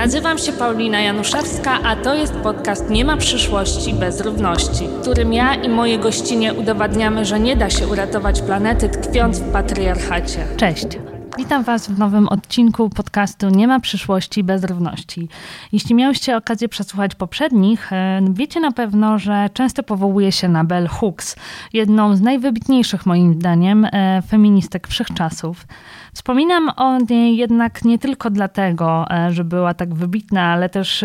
Nazywam się Paulina Januszewska, a to jest podcast Nie ma przyszłości bez równości, w którym ja i moje gościnie udowadniamy, że nie da się uratować planety tkwiąc w patriarchacie. Cześć. Witam Was w nowym odcinku podcastu Nie ma przyszłości bez równości. Jeśli miałyście okazję przesłuchać poprzednich, e, wiecie na pewno, że często powołuje się na Bell Hooks, jedną z najwybitniejszych moim zdaniem e, feministek wszechczasów. Wspominam o niej jednak nie tylko dlatego, e, że była tak wybitna, ale też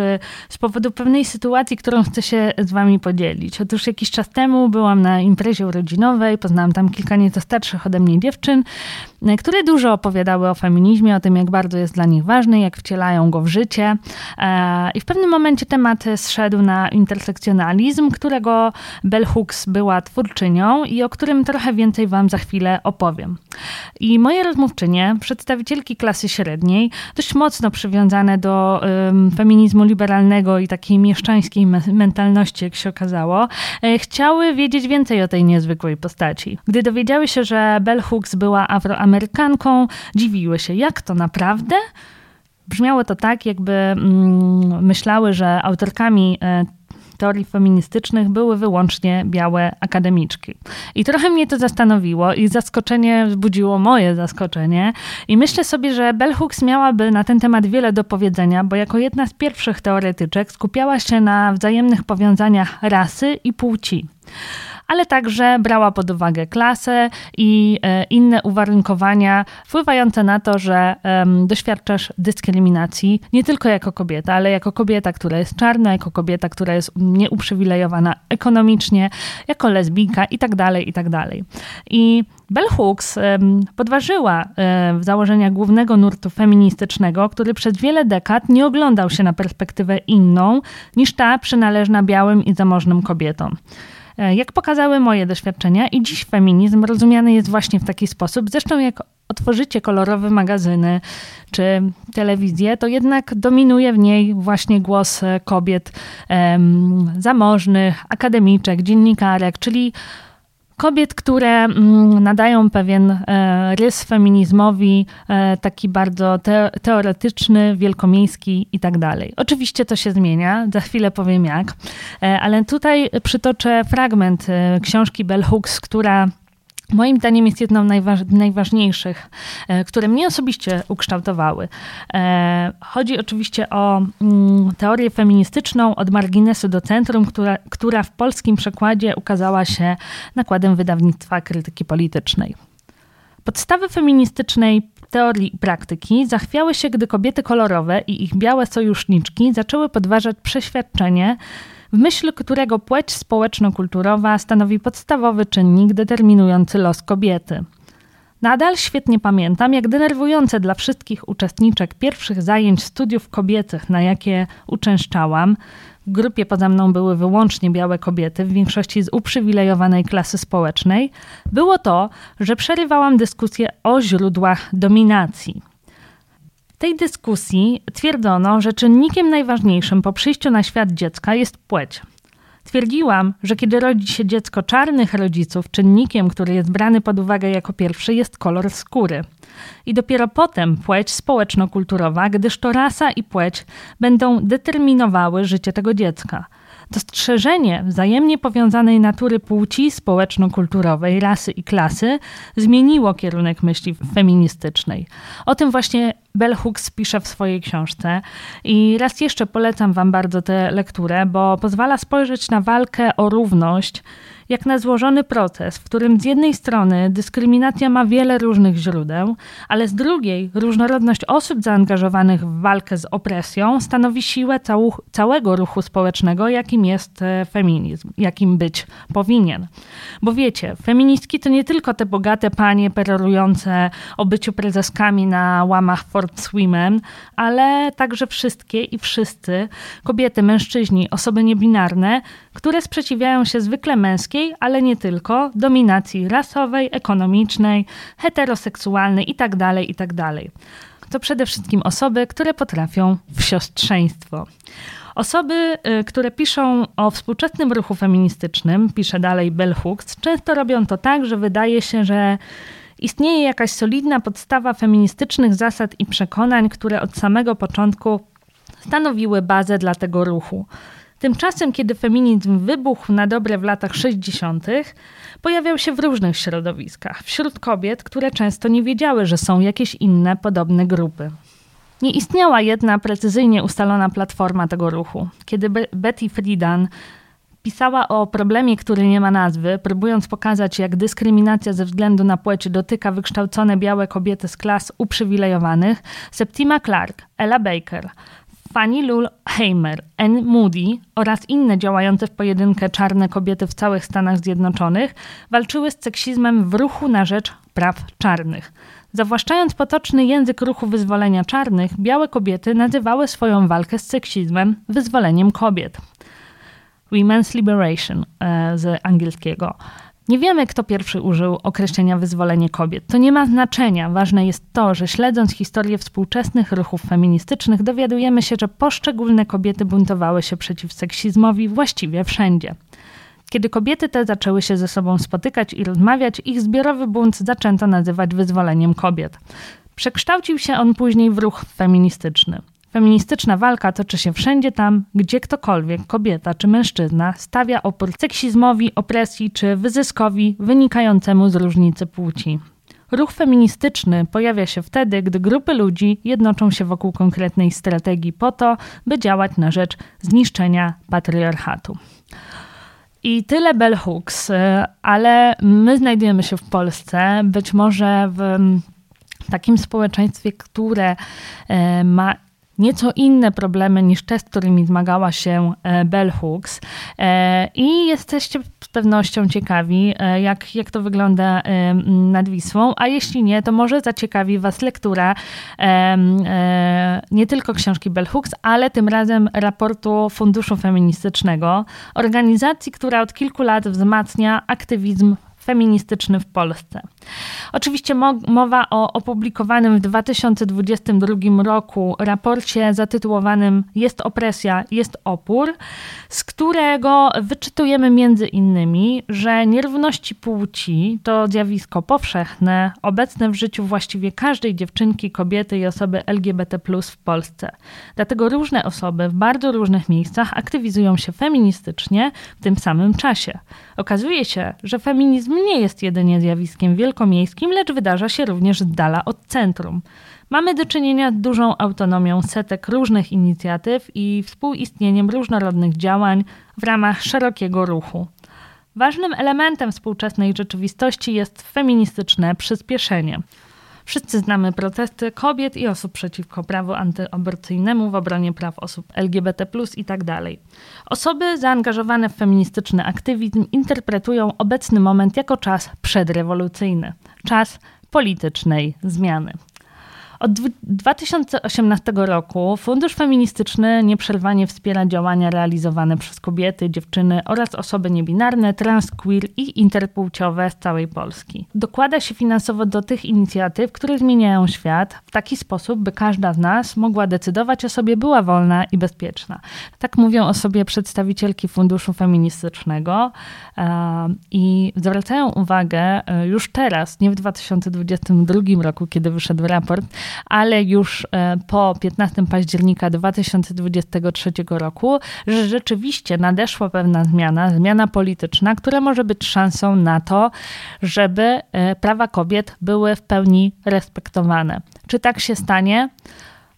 z powodu pewnej sytuacji, którą chcę się z Wami podzielić. Otóż jakiś czas temu byłam na imprezie urodzinowej, poznałam tam kilka nieco starszych ode mnie dziewczyn, które dużo opowiadały o feminizmie, o tym, jak bardzo jest dla nich ważny, jak wcielają go w życie. E, I w pewnym momencie temat zszedł na intersekcjonalizm, którego Bell Hooks była twórczynią i o którym trochę więcej Wam za chwilę opowiem. I moje przedstawicielki klasy średniej, dość mocno przywiązane do um, feminizmu liberalnego i takiej mieszczańskiej mentalności, jak się okazało, e, chciały wiedzieć więcej o tej niezwykłej postaci. Gdy dowiedziały się, że Bell Hooks była afroamerykanką, Amerykanką, dziwiły się, jak to naprawdę? Brzmiało to tak, jakby mm, myślały, że autorkami e, teorii feministycznych były wyłącznie białe akademiczki. I trochę mnie to zastanowiło i zaskoczenie wzbudziło moje zaskoczenie. I myślę sobie, że Bell Hooks miałaby na ten temat wiele do powiedzenia, bo jako jedna z pierwszych teoretyczek skupiała się na wzajemnych powiązaniach rasy i płci ale także brała pod uwagę klasę i e, inne uwarunkowania wpływające na to, że doświadczasz dyskryminacji nie tylko jako kobieta, ale jako kobieta, która jest czarna, jako kobieta, która jest nieuprzywilejowana ekonomicznie, jako lesbijka i tak dalej, i tak. I Bell Hooks podważyła założenia głównego nurtu feministycznego, który przez wiele dekad nie oglądał się na perspektywę inną niż ta przynależna białym i zamożnym kobietom. E, jak pokazały moje doświadczenia, i dziś feminizm rozumiany jest właśnie w taki sposób. Zresztą, jak otworzycie kolorowe magazyny czy telewizję, to jednak dominuje w niej właśnie głos e, kobiet em, zamożnych, akademiczek, dziennikarek, czyli kobiet, które mm, nadają pewien e, rys feminizmowi, e, taki bardzo teoretyczny, wielkomiejski i tak dalej. Oczywiście to się zmienia, za chwilę powiem jak, e, ale tutaj przytoczę fragment książki Bell Hooks, która Moim zdaniem jest jedną z najważniejszych, e, które mnie osobiście ukształtowały. E, chodzi oczywiście o mm, teorię feministyczną od marginesu do centrum, która, która w polskim przekładzie ukazała się nakładem wydawnictwa krytyki politycznej. Podstawy feministycznej teorii i praktyki zachwiały się, gdy kobiety kolorowe i ich białe sojuszniczki zaczęły podważać przeświadczenie, w myśl którego płeć społeczno-kulturowa stanowi podstawowy czynnik determinujący los kobiety. Nadal świetnie pamiętam, jak denerwujące dla wszystkich uczestniczek pierwszych zajęć studiów kobiecych, na jakie uczęszczałam, w grupie poza mną były wyłącznie białe kobiety, w większości z uprzywilejowanej klasy społecznej, było to, że przerywałam dyskusję o źródłach dominacji. W tej dyskusji twierdzono, że czynnikiem najważniejszym po przyjściu na świat dziecka jest płeć. Twierdziłam, że kiedy rodzi się dziecko czarnych rodziców, czynnikiem, który jest brany pod uwagę jako pierwszy, jest kolor skóry. I dopiero potem płeć społeczno-kulturowa, gdyż to rasa i płeć będą determinowały życie tego dziecka. Dostrzeżenie wzajemnie powiązanej natury płci społeczno-kulturowej, rasy i klasy zmieniło kierunek myśli feministycznej. O tym właśnie Bell Hooks pisze w swojej książce i raz jeszcze polecam Wam bardzo tę lekturę, bo pozwala spojrzeć na walkę o równość jak na złożony proces, w którym z jednej strony dyskryminacja ma wiele różnych źródeł, ale z drugiej różnorodność osób zaangażowanych w walkę z opresją stanowi siłę cału, całego ruchu społecznego, jakim jest e, feminizm, jakim być powinien. Bo wiecie, feministki to nie tylko te bogate panie perorujące o byciu prezeskami na łamach Forbes Women, ale także wszystkie i wszyscy, kobiety, mężczyźni, osoby niebinarne, które sprzeciwiają się zwykle ale nie tylko, dominacji rasowej, ekonomicznej, heteroseksualnej itd., tak itd. Tak to przede wszystkim osoby, które potrafią w siostrzeństwo. Osoby, y, które piszą o współczesnym ruchu feministycznym, pisze dalej Bell Hooks, często robią to tak, że wydaje się, że istnieje jakaś solidna podstawa feministycznych zasad i przekonań, które od samego początku stanowiły bazę dla tego ruchu. Tymczasem, kiedy feminizm wybuchł na dobre w latach 60., pojawiał się w różnych środowiskach, wśród kobiet, które często nie wiedziały, że są jakieś inne podobne grupy. Nie istniała jedna precyzyjnie ustalona platforma tego ruchu. Kiedy Betty Friedan pisała o problemie, który nie ma nazwy, próbując pokazać, jak dyskryminacja ze względu na płeć dotyka wykształcone białe kobiety z klas uprzywilejowanych, Septima Clark, Ella Baker, Fanny Lul Heimer, Anne Moody oraz inne działające w pojedynkę czarne kobiety w całych Stanach Zjednoczonych walczyły z seksizmem w ruchu na rzecz praw czarnych. Zawłaszczając potoczny język ruchu wyzwolenia czarnych, białe kobiety nazywały swoją walkę z seksizmem wyzwoleniem kobiet. Women's Liberation e, z angielskiego. Nie wiemy, kto pierwszy użył określenia wyzwolenie kobiet. To nie ma znaczenia. Ważne jest to, że śledząc historię współczesnych ruchów feministycznych, dowiadujemy się, że poszczególne kobiety buntowały się przeciw seksizmowi właściwie wszędzie. Kiedy kobiety te zaczęły się ze sobą spotykać i rozmawiać, ich zbiorowy bunt zaczęto nazywać wyzwoleniem kobiet. Przekształcił się on później w ruch feministyczny. Feministyczna walka toczy się wszędzie tam, gdzie ktokolwiek, kobieta czy mężczyzna, stawia opór seksizmowi, opresji czy wyzyskowi wynikającemu z różnicy płci. Ruch feministyczny pojawia się wtedy, gdy grupy ludzi jednoczą się wokół konkretnej strategii po to, by działać na rzecz zniszczenia patriarchatu. I tyle bell hooks, ale my znajdujemy się w Polsce, być może w takim społeczeństwie, które e, ma nieco inne problemy niż te, z którymi zmagała się e, Bell Hooks. E, I jesteście z pewnością ciekawi, e, jak, jak to wygląda nad Wisłą, a jeśli nie, to może zaciekawi Was lektura nie tylko książki Bell Hooks, ale tym razem raportu Funduszu Feministycznego, organizacji, która od kilku lat wzmacnia aktywizm feministyczny w Polsce. Oczywiście mowa o opublikowanym w 2022 roku raporcie zatytułowanym Jest opresja, jest opór, z którego wyczytujemy między innymi, że nierówności płci to zjawisko powszechne, obecne w życiu właściwie każdej dziewczynki, kobiety i osoby LGBT w Polsce. Dlatego różne osoby w bardzo różnych miejscach aktywizują się feministycznie w tym samym czasie. Okazuje się, że feminizm nie jest jedynie zjawiskiem wielkomiejskim, lecz wydarza się również z dala od centrum. Mamy do czynienia z dużą autonomią setek różnych inicjatyw i współistnieniem różnorodnych działań w ramach szerokiego ruchu. Ważnym elementem współczesnej rzeczywistości jest feministyczne przyspieszenie. Wszyscy znamy protesty kobiet i osób przeciwko prawu antyaborcyjnemu w obronie praw osób LGBT i tak. Osoby zaangażowane w feministyczny aktywizm interpretują obecny moment jako czas przedrewolucyjny, czas politycznej zmiany. Od 2018 roku Fundusz Feministyczny nieprzerwanie wspiera działania realizowane przez kobiety, dziewczyny oraz osoby niebinarne, trans, queer i interpłciowe z całej Polski. Dokłada się finansowo do tych inicjatyw, które zmieniają świat w taki sposób, by każda z nas mogła decydować o sobie, była wolna i bezpieczna. Tak mówią o sobie przedstawicielki Funduszu Feministycznego i zwracają uwagę e, już teraz, nie w 2022 roku, kiedy wyszedł raport, ale już e, po 15 października 2023 roku, że rzeczywiście nadeszła pewna zmiana, zmiana polityczna, która może być szansą na to, żeby e, prawa kobiet były w pełni respektowane. Czy tak się stanie?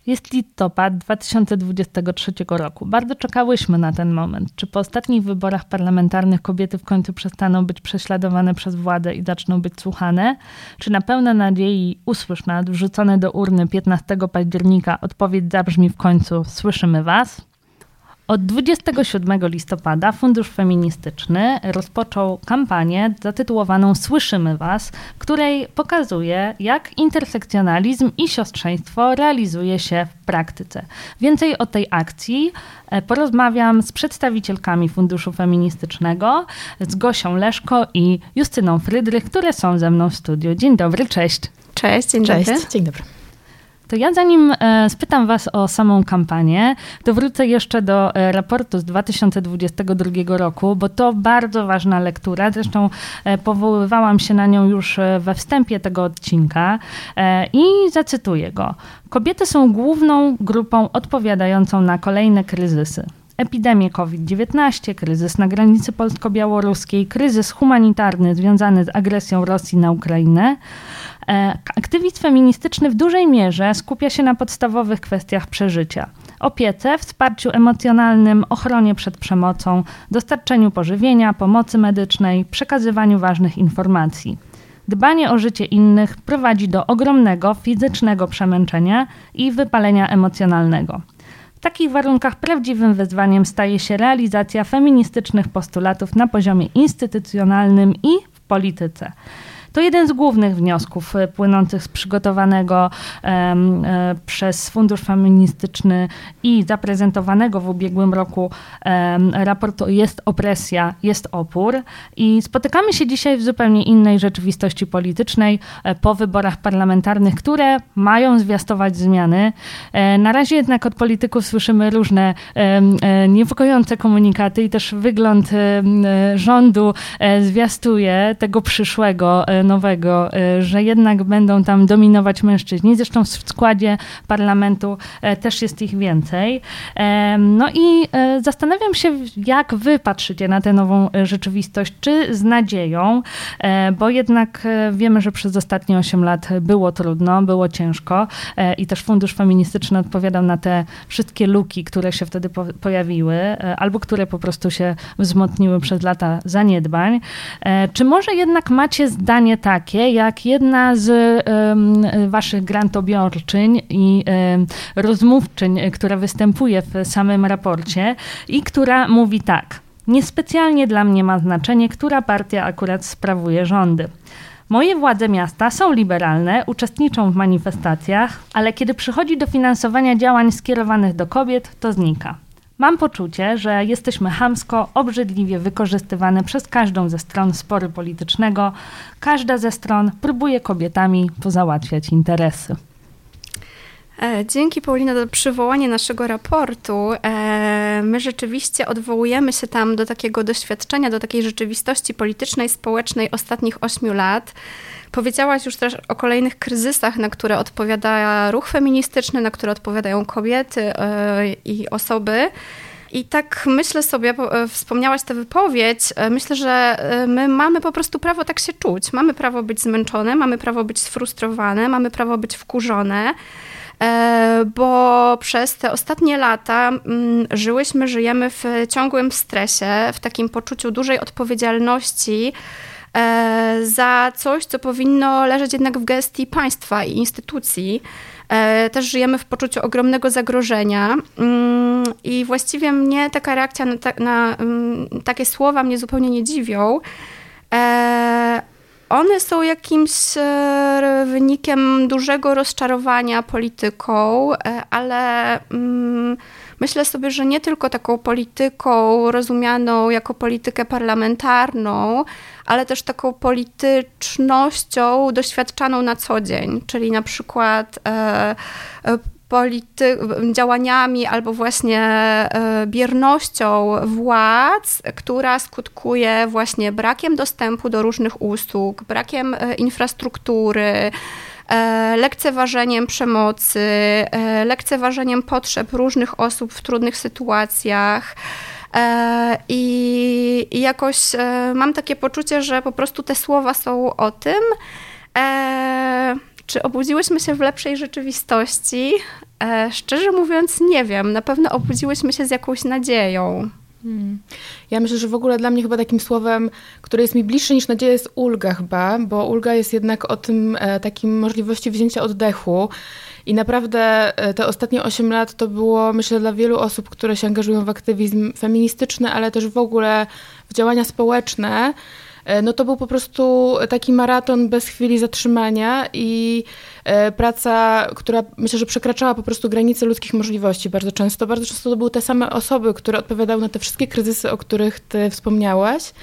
Jest listopad 2023 roku. Bardzo czekałyśmy na ten moment. Czy po ostatnich wyborach parlamentarnych kobiety w końcu przestaną być prześladowane przez władzę i zaczną być słuchane? Czy na pełne nadziei usłysz nas wrzucone do urny 15 października odpowiedź zabrzmi w końcu Słyszymy Was? Od 27 listopada Fundusz Feministyczny rozpoczął kampanię zatytułowaną Słyszymy Was, której pokazuje, jak intersekcjonalizm i siostrzeństwo realizuje się w praktyce. Więcej o tej akcji e, porozmawiam z przedstawicielkami Funduszu Feministycznego, z Gosią Leszko i Justyną Frydrych, które są ze mną w studiu. Dzień dobry, cześć. Cześć, dzień cześć. dobry. Dzień dobry. To ja zanim e, spytam Was o samą kampanię, to wrócę jeszcze do e, raportu z 2022 roku, bo to bardzo ważna lektura. Zresztą e, powoływałam się na nią już we wstępie tego odcinka i zacytuję go. Kobiety są główną grupą odpowiadającą na kolejne kryzysy epidemię COVID-19, kryzys na granicy polsko-białoruskiej, kryzys humanitarny związany z agresją Rosji na Ukrainę. E, aktywizm feministyczny w dużej mierze skupia się na podstawowych kwestiach przeżycia. Opiece, wsparciu emocjonalnym, ochronie przed przemocą, dostarczeniu pożywienia, pomocy medycznej, przekazywaniu ważnych informacji. Dbanie o życie innych prowadzi do ogromnego fizycznego przemęczenia i wypalenia emocjonalnego. W takich warunkach prawdziwym wyzwaniem staje się realizacja feministycznych postulatów na poziomie instytucjonalnym i w polityce. To jeden z głównych wniosków e, płynących z przygotowanego e, przez Fundusz Feministyczny i zaprezentowanego w ubiegłym roku raportu Jest opresja, jest opór. I spotykamy się dzisiaj w zupełnie innej rzeczywistości politycznej e, po wyborach parlamentarnych, które mają zwiastować zmiany. Na razie jednak od polityków słyszymy różne niepokojące komunikaty i też wygląd rządu zwiastuje tego przyszłego nowego, e, że jednak będą tam dominować mężczyźni. Zresztą w składzie parlamentu e, też jest ich więcej. E, no i zastanawiam się, jak wy patrzycie na tę nową rzeczywistość, czy z nadzieją, bo jednak wiemy, że przez ostatnie 8 lat było trudno, było ciężko i też Fundusz Feministyczny odpowiadał na te wszystkie luki, które się wtedy pojawiły, albo które po prostu się wzmocniły przez lata zaniedbań. Czy może jednak macie zdanie takie, jak jedna z waszych grantobiorczyń i rozmówczyń, która występuje w samym raporcie i która mówi tak. Niespecjalnie dla mnie ma znaczenie, która partia akurat sprawuje rządy. Moje władze miasta są liberalne, uczestniczą w manifestacjach, ale kiedy przychodzi do finansowania działań skierowanych do kobiet, to znika. Mam poczucie, że jesteśmy hamsko, obrzydliwie wykorzystywane przez każdą ze stron sporu politycznego. Każda ze stron próbuje kobietami pozałatwiać interesy. E, dzięki Paulina za przywołanie naszego raportu. E, my rzeczywiście odwołujemy się tam do takiego doświadczenia, do takiej rzeczywistości politycznej, społecznej ostatnich ośmiu lat. Powiedziałaś już też o kolejnych kryzysach, na które odpowiada ruch feministyczny, na które odpowiadają kobiety e, i osoby. I tak myślę sobie, e, wspomniałaś tę wypowiedź, e, myślę, że my mamy po prostu prawo tak się czuć. Mamy prawo być zmęczone, mamy prawo być sfrustrowane, mamy prawo być wkurzone bo przez te ostatnie lata mm, żyłyśmy, żyjemy w ciągłym stresie, w takim poczuciu dużej odpowiedzialności za coś, co powinno leżeć jednak w gestii państwa i instytucji. E, też żyjemy w poczuciu ogromnego zagrożenia mm, i właściwie mnie taka reakcja na, ta, na mm, takie słowa mnie zupełnie nie dziwią. E, one są jakimś wynikiem dużego rozczarowania polityką, ale mm, myślę sobie, że nie tylko taką polityką rozumianą jako politykę parlamentarną, ale też taką politycznością doświadczaną na co dzień, czyli na przykład e, e, polity- działaniami albo właśnie e, biernością władz, która skutkuje właśnie brakiem dostępu do różnych usług, brakiem infrastruktury, lekceważeniem przemocy, lekceważeniem potrzeb różnych osób w trudnych sytuacjach. E, I, I, jakoś e, mam takie poczucie, że po prostu te słowa są o tym. E, czy obudziłyśmy się w lepszej rzeczywistości? Szczerze mówiąc, nie wiem. Na pewno obudziłyśmy się z jakąś nadzieją. Hmm. Ja myślę, że w ogóle dla mnie chyba takim słowem, które jest mi bliższe niż nadzieja, jest ulga chyba, bo ulga jest jednak o tym takim możliwości wzięcia oddechu. I naprawdę e, te ostatnie 8 lat to było, myślę, dla wielu osób, które się angażują w aktywizm feministyczny, ale też w ogóle w działania społeczne, e, no to był po prostu taki maraton bez chwili zatrzymania i e, praca, która myślę, że przekraczała po prostu granice ludzkich możliwości bardzo często. Bardzo często to były te same osoby, które odpowiadały na te wszystkie kryzysy, o których ty wspomniałaś.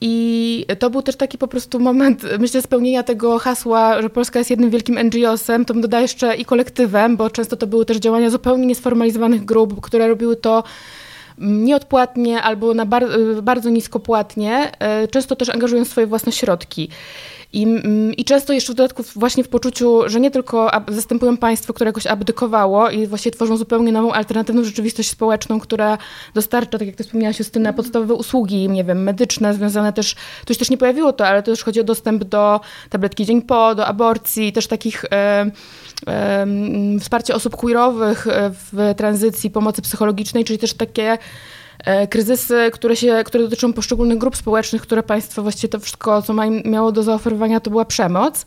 I to był też taki po prostu moment, myślę, spełnienia tego hasła, że Polska jest jednym wielkim NGO-sem, to bym dodała jeszcze i kolektywem, bo często to były też działania zupełnie niesformalizowanych grup, które robiły to nieodpłatnie albo na bar bardzo niskopłatnie, e, często też angażują swoje własne środki. I, mm, I często jeszcze w dodatku właśnie w poczuciu, że nie tylko zastępują państwo, które jakoś abdykowało i właśnie tworzą zupełnie nową, alternatywną rzeczywistość społeczną, która dostarcza, tak jak ty wspomniałaś Justyna, mhm. podstawowe usługi, nie wiem, medyczne, związane też, tu się też nie pojawiło to, ale to też chodzi o dostęp do tabletki dzień po, do aborcji, też takich e, e, wsparcie osób queerowych e, w tranzycji, pomocy psychologicznej, czyli też takie kryzysy, które, się, które dotyczą poszczególnych grup społecznych, które państwo właściwie to wszystko, co miało do zaoferowania, to była przemoc.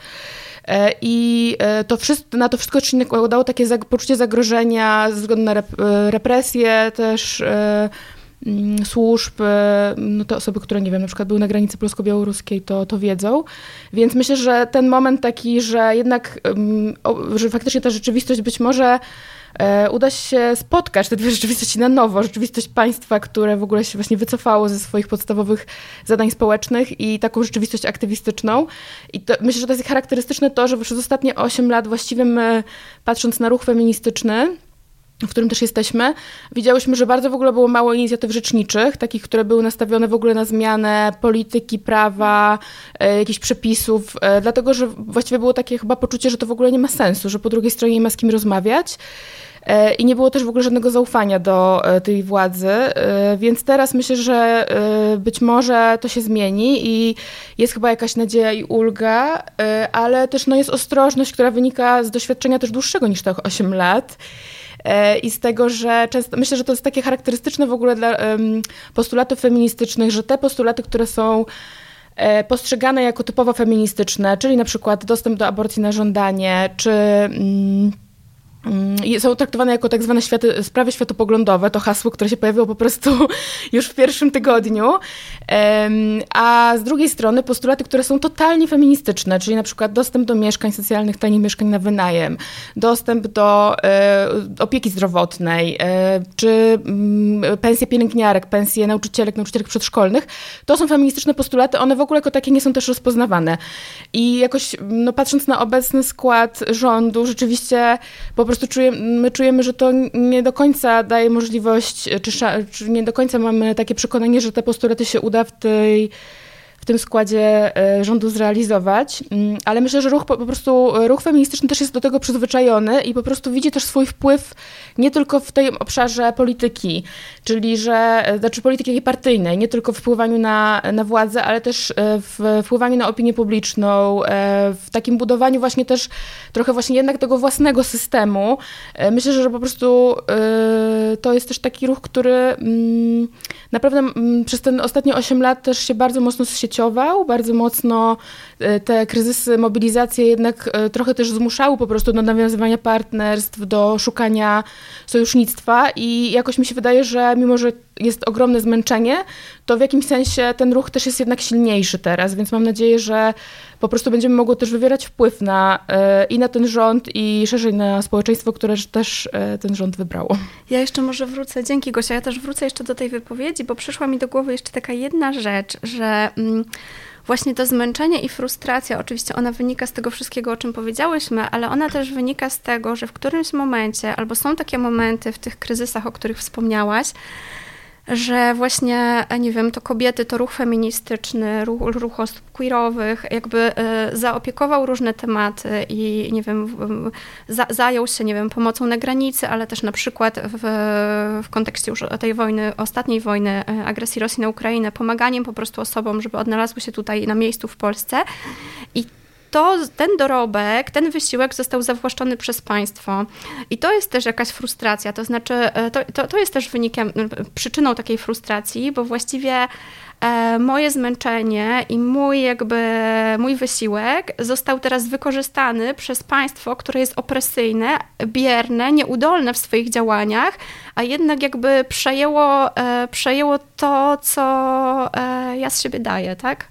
E, I e, to wszystko, na to wszystko czynnik dało takie poczucie zagrożenia ze względu na represje też mm, służb, no te osoby, które nie wiem, na przykład były na granicy polsko-białoruskiej, to, to wiedzą. Więc myślę, że ten moment taki, że jednak, że faktycznie ta rzeczywistość być może E, uda się spotkać te dwie rzeczywistości na nowo. Rzeczywistość państwa, które w ogóle się właśnie wycofało ze swoich podstawowych zadań społecznych i taką rzeczywistość aktywistyczną. I to, myślę, że to jest charakterystyczne to, że przez ostatnie 8 lat właściwie my, patrząc na ruch feministyczny, w którym też jesteśmy, widziałyśmy, że bardzo w ogóle było mało inicjatyw rzeczniczych, takich, które były nastawione w ogóle na zmianę polityki, prawa, e, jakichś przepisów, e, dlatego że właściwie było takie chyba poczucie, że to w ogóle nie ma sensu, że po drugiej stronie nie ma z kim rozmawiać. E, I nie było też w ogóle żadnego zaufania do e, tej władzy, e, więc teraz myślę, że być może to się zmieni i jest chyba jakaś nadzieja i ulga, ale też no, jest ostrożność, która wynika z doświadczenia też dłuższego niż tych 8 lat i z tego, że często, myślę, że to jest takie charakterystyczne w ogóle dla postulatów feministycznych, że te postulaty, które są postrzegane jako typowo feministyczne, czyli na przykład dostęp do aborcji na żądanie, czy mm, są traktowane jako tak zwane światy, sprawy światopoglądowe, to hasło, które się pojawiło po prostu już w pierwszym tygodniu, a z drugiej strony postulaty, które są totalnie feministyczne, czyli na przykład dostęp do mieszkań socjalnych, tanich mieszkań na wynajem, dostęp do e, opieki zdrowotnej, e, czy mm, pensje pielęgniarek, pensje nauczycielek, nauczycielek przedszkolnych, to są feministyczne postulaty, one w ogóle jako takie nie są też rozpoznawane. I jakoś, no, patrząc na obecny skład rządu, rzeczywiście po prostu prostu czujemy, my czujemy, że to nie do końca daje możliwość, czy, czy nie do końca mamy takie przekonanie, że te postulaty się uda w tej tym składzie e, rządu zrealizować, mm, ale myślę, że ruch po, prostu, ruch feministyczny też jest do tego przyzwyczajony i po prostu widzi też swój wpływ nie tylko w tym obszarze polityki, czyli że, e, znaczy polityki partyjnej, nie tylko w wpływaniu na, na władzę, ale też e, w wpływaniu na opinię publiczną, w takim budowaniu właśnie też trochę właśnie jednak tego własnego systemu. Myślę, że po prostu to jest też taki ruch, który mm, naprawdę mm, przez ten ostatnie 8 lat też się bardzo mocno zsieciował bardzo mocno e, te kryzysy, mobilizacje jednak e, trochę też zmuszały po prostu do nawiązywania partnerstw, do szukania sojusznictwa i jakoś mi się wydaje, że mimo, że jest ogromne zmęczenie, to w jakimś sensie ten ruch też jest jednak silniejszy teraz, więc mam nadzieję, że po prostu będziemy mogły też wywierać wpływ na, e, i na ten rząd, i szerzej na społeczeństwo, które też ten rząd wybrało. Ja jeszcze może wrócę, dzięki Gosia, ja też wrócę jeszcze do tej wypowiedzi, bo przyszła mi do głowy jeszcze taka jedna rzecz, że mm, właśnie to zmęczenie i frustracja, oczywiście ona wynika z tego wszystkiego, o czym powiedziałyśmy, ale ona też wynika z tego, że w którymś momencie, albo są takie momenty w tych kryzysach, o których wspomniałaś, że właśnie, nie wiem, to kobiety, to ruch feministyczny, ruch, ruch osób queerowych, jakby e, zaopiekował różne tematy i, nie wiem, za, zajął się, nie wiem, pomocą na granicy, ale też na przykład w, w kontekście już tej wojny, ostatniej wojny, e, agresji Rosji na Ukrainę, pomaganiem po prostu osobom, żeby odnalazły się tutaj na miejscu w Polsce. I to ten dorobek, ten wysiłek został zawłaszczony przez państwo. I to jest też jakaś frustracja, to znaczy e, to, to, to jest też wynikiem, przyczyną takiej frustracji, bo właściwie e, moje zmęczenie i mój jakby mój wysiłek został teraz wykorzystany przez państwo, które jest opresyjne, bierne, nieudolne w swoich działaniach, a jednak jakby przejęło, e, przejęło to, co ja z siebie daję, tak?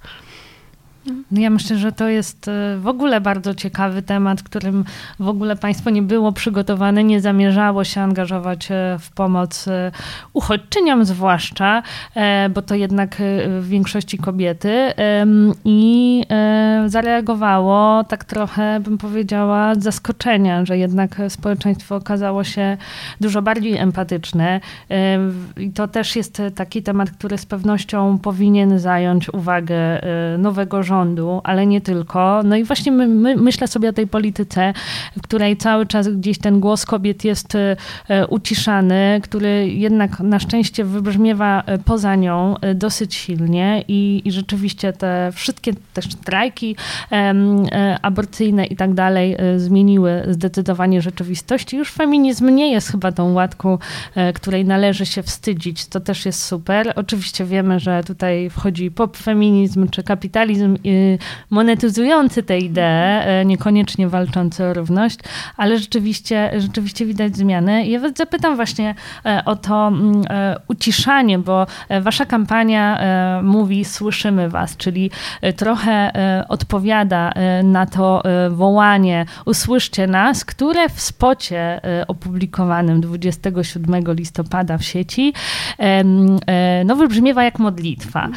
No ja myślę, że to jest e, w ogóle bardzo ciekawy temat, którym w ogóle państwo nie było przygotowane, nie zamierzało się angażować e, w pomoc e, uchodźczyniom zwłaszcza, bo to jednak w większości kobiety i zareagowało tak trochę, bym powiedziała, z zaskoczenia, że jednak społeczeństwo okazało się dużo bardziej empatyczne i to też jest taki temat, który z pewnością powinien zająć uwagę nowego rządu, rządu, ale nie tylko. No i właśnie my, my, myślę sobie o tej polityce, w której cały czas gdzieś ten głos kobiet jest e, uciszany, który jednak na szczęście wybrzmiewa e, poza nią e, dosyć silnie i, i rzeczywiście te wszystkie te strajki aborcyjne i tak dalej zmieniły zdecydowanie rzeczywistość. Już feminizm nie jest chyba tą łatką, której należy się wstydzić. To też jest super. Oczywiście wiemy, że tutaj wchodzi popfeminizm czy kapitalizm monetyzujący tę ideę, e, niekoniecznie walczący o równość, ale rzeczywiście, rzeczywiście widać zmiany. Ja was zapytam właśnie e, o to mm, uciszanie, bo wasza kampania mówi słyszymy was, czyli trochę odpowiada na to wołanie usłyszcie nas, które w spocie opublikowanym 27 listopada w sieci no wybrzmiewa jak modlitwa,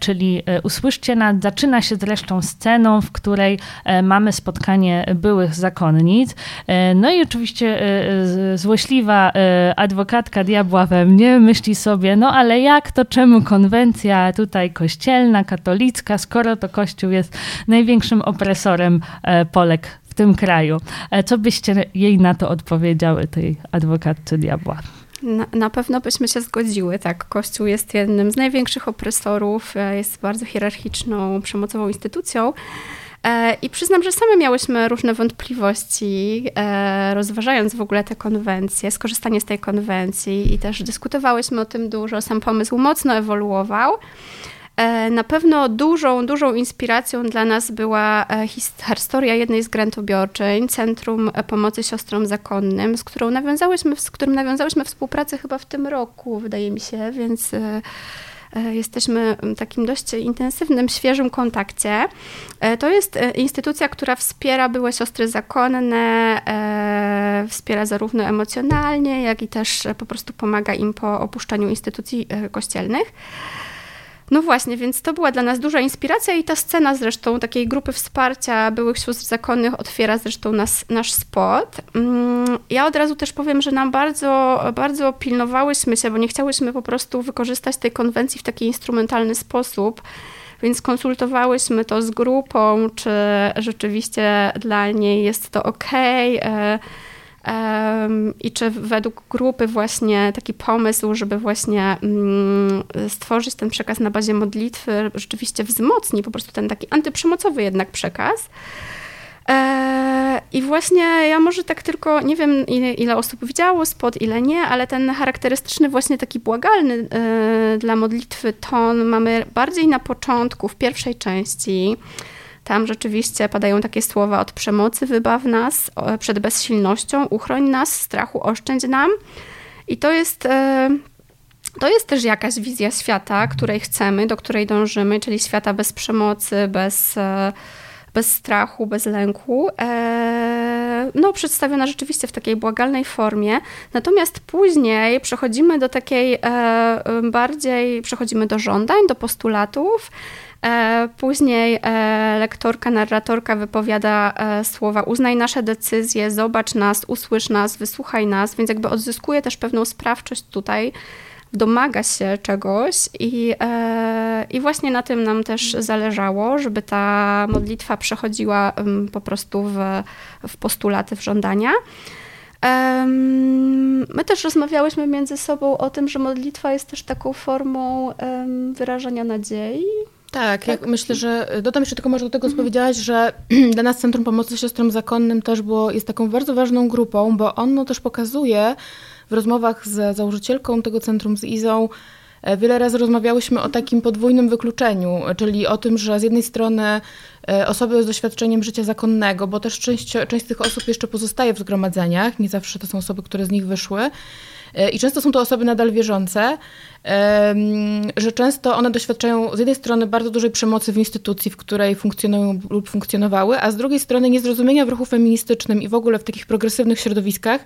czyli usłyszcie nas, zaczyna się zresztą sceną, w której e, mamy spotkanie byłych zakonnic. E, no i oczywiście e, złośliwa adwokatka diabła we mnie myśli sobie, no ale jak to, czemu konwencja tutaj kościelna, katolicka, skoro to Kościół jest największym opresorem Polek w tym kraju. Co byście jej na to odpowiedziały, tej adwokatce diabła? Na, pewno byśmy się zgodziły, tak. Kościół jest jednym z największych opresorów, e, jest bardzo hierarchiczną, przemocową instytucją. E, I przyznam, że same miałyśmy różne wątpliwości, e, rozważając w ogóle tę konwencję, skorzystanie z tej konwencji i też dyskutowałyśmy o tym dużo. Sam pomysł mocno ewoluował. E, na pewno dużą, dużą inspiracją dla nas była e, historia jednej z grantobiorczyń, Centrum Pomocy Siostrom Zakonnym, z, którą nawiązałyśmy, z którym nawiązałyśmy współpracę chyba w tym roku, wydaje mi się, więc e, jesteśmy w takim dość intensywnym, świeżym kontakcie. To jest instytucja, która wspiera byłe siostry zakonne, wspiera zarówno emocjonalnie, jak i też po prostu pomaga im po opuszczaniu instytucji kościelnych. No właśnie, więc to była dla nas duża inspiracja i ta scena zresztą takiej grupy wsparcia byłych sióstr zakonnych otwiera zresztą nas, nasz spot. Mm, ja od razu też powiem, że nam bardzo, bardzo pilnowałyśmy się, bo nie chciałyśmy po prostu wykorzystać tej konwencji w taki instrumentalny sposób, więc konsultowałyśmy to z grupą, czy rzeczywiście dla niej jest to ok i czy według grupy właśnie taki pomysł, żeby właśnie mm, stworzyć ten przekaz na bazie modlitwy, rzeczywiście wzmocni po prostu ten taki antyprzemocowy jednak przekaz. E, I właśnie ja może tak tylko, nie wiem ile, ile osób widziało spod, ile nie, ale ten charakterystyczny właśnie taki błagalny e, dla modlitwy ton mamy bardziej na początku, w pierwszej części. Tam rzeczywiście padają takie słowa od przemocy wybaw nas, przed bezsilnością, uchroń nas, strachu oszczędź nam. I to jest... E, to jest też jakaś wizja świata, której chcemy, do której dążymy, czyli świata bez przemocy, bez, e, bez strachu, bez lęku. E, no, przedstawiona rzeczywiście w takiej błagalnej formie. Natomiast później przechodzimy do takiej bardziej, przechodzimy do żądań, do postulatów, później e, lektorka, narratorka wypowiada e, słowa uznaj nasze decyzje, zobacz nas, usłysz nas, wysłuchaj nas, więc jakby odzyskuje też pewną sprawczość tutaj, domaga się czegoś i, i właśnie na tym nam też zależało, żeby ta modlitwa przechodziła po prostu w, w postulaty, w żądania. My też rozmawiałyśmy między sobą o tym, że modlitwa jest też taką formą wyrażania nadziei, tak, tak? myślę, że dodam jeszcze tylko może do tego, co powiedziałaś, że dla nas Centrum Pomocy Siostrom Zakonnym też było, jest taką bardzo ważną grupą, bo ono też pokazuje w rozmowach z założycielką tego centrum, z Izą, wiele razy rozmawiałyśmy o takim podwójnym wykluczeniu, czyli o tym, że z jednej strony osoby z doświadczeniem życia zakonnego, bo też część, część z tych osób jeszcze pozostaje w zgromadzeniach, nie zawsze to są osoby, które z nich wyszły, i często są to osoby nadal wierzące, że często one doświadczają z jednej strony bardzo dużej przemocy w instytucji, w której funkcjonują lub funkcjonowały, a z drugiej strony niezrozumienia w ruchu feministycznym i w ogóle w takich progresywnych środowiskach,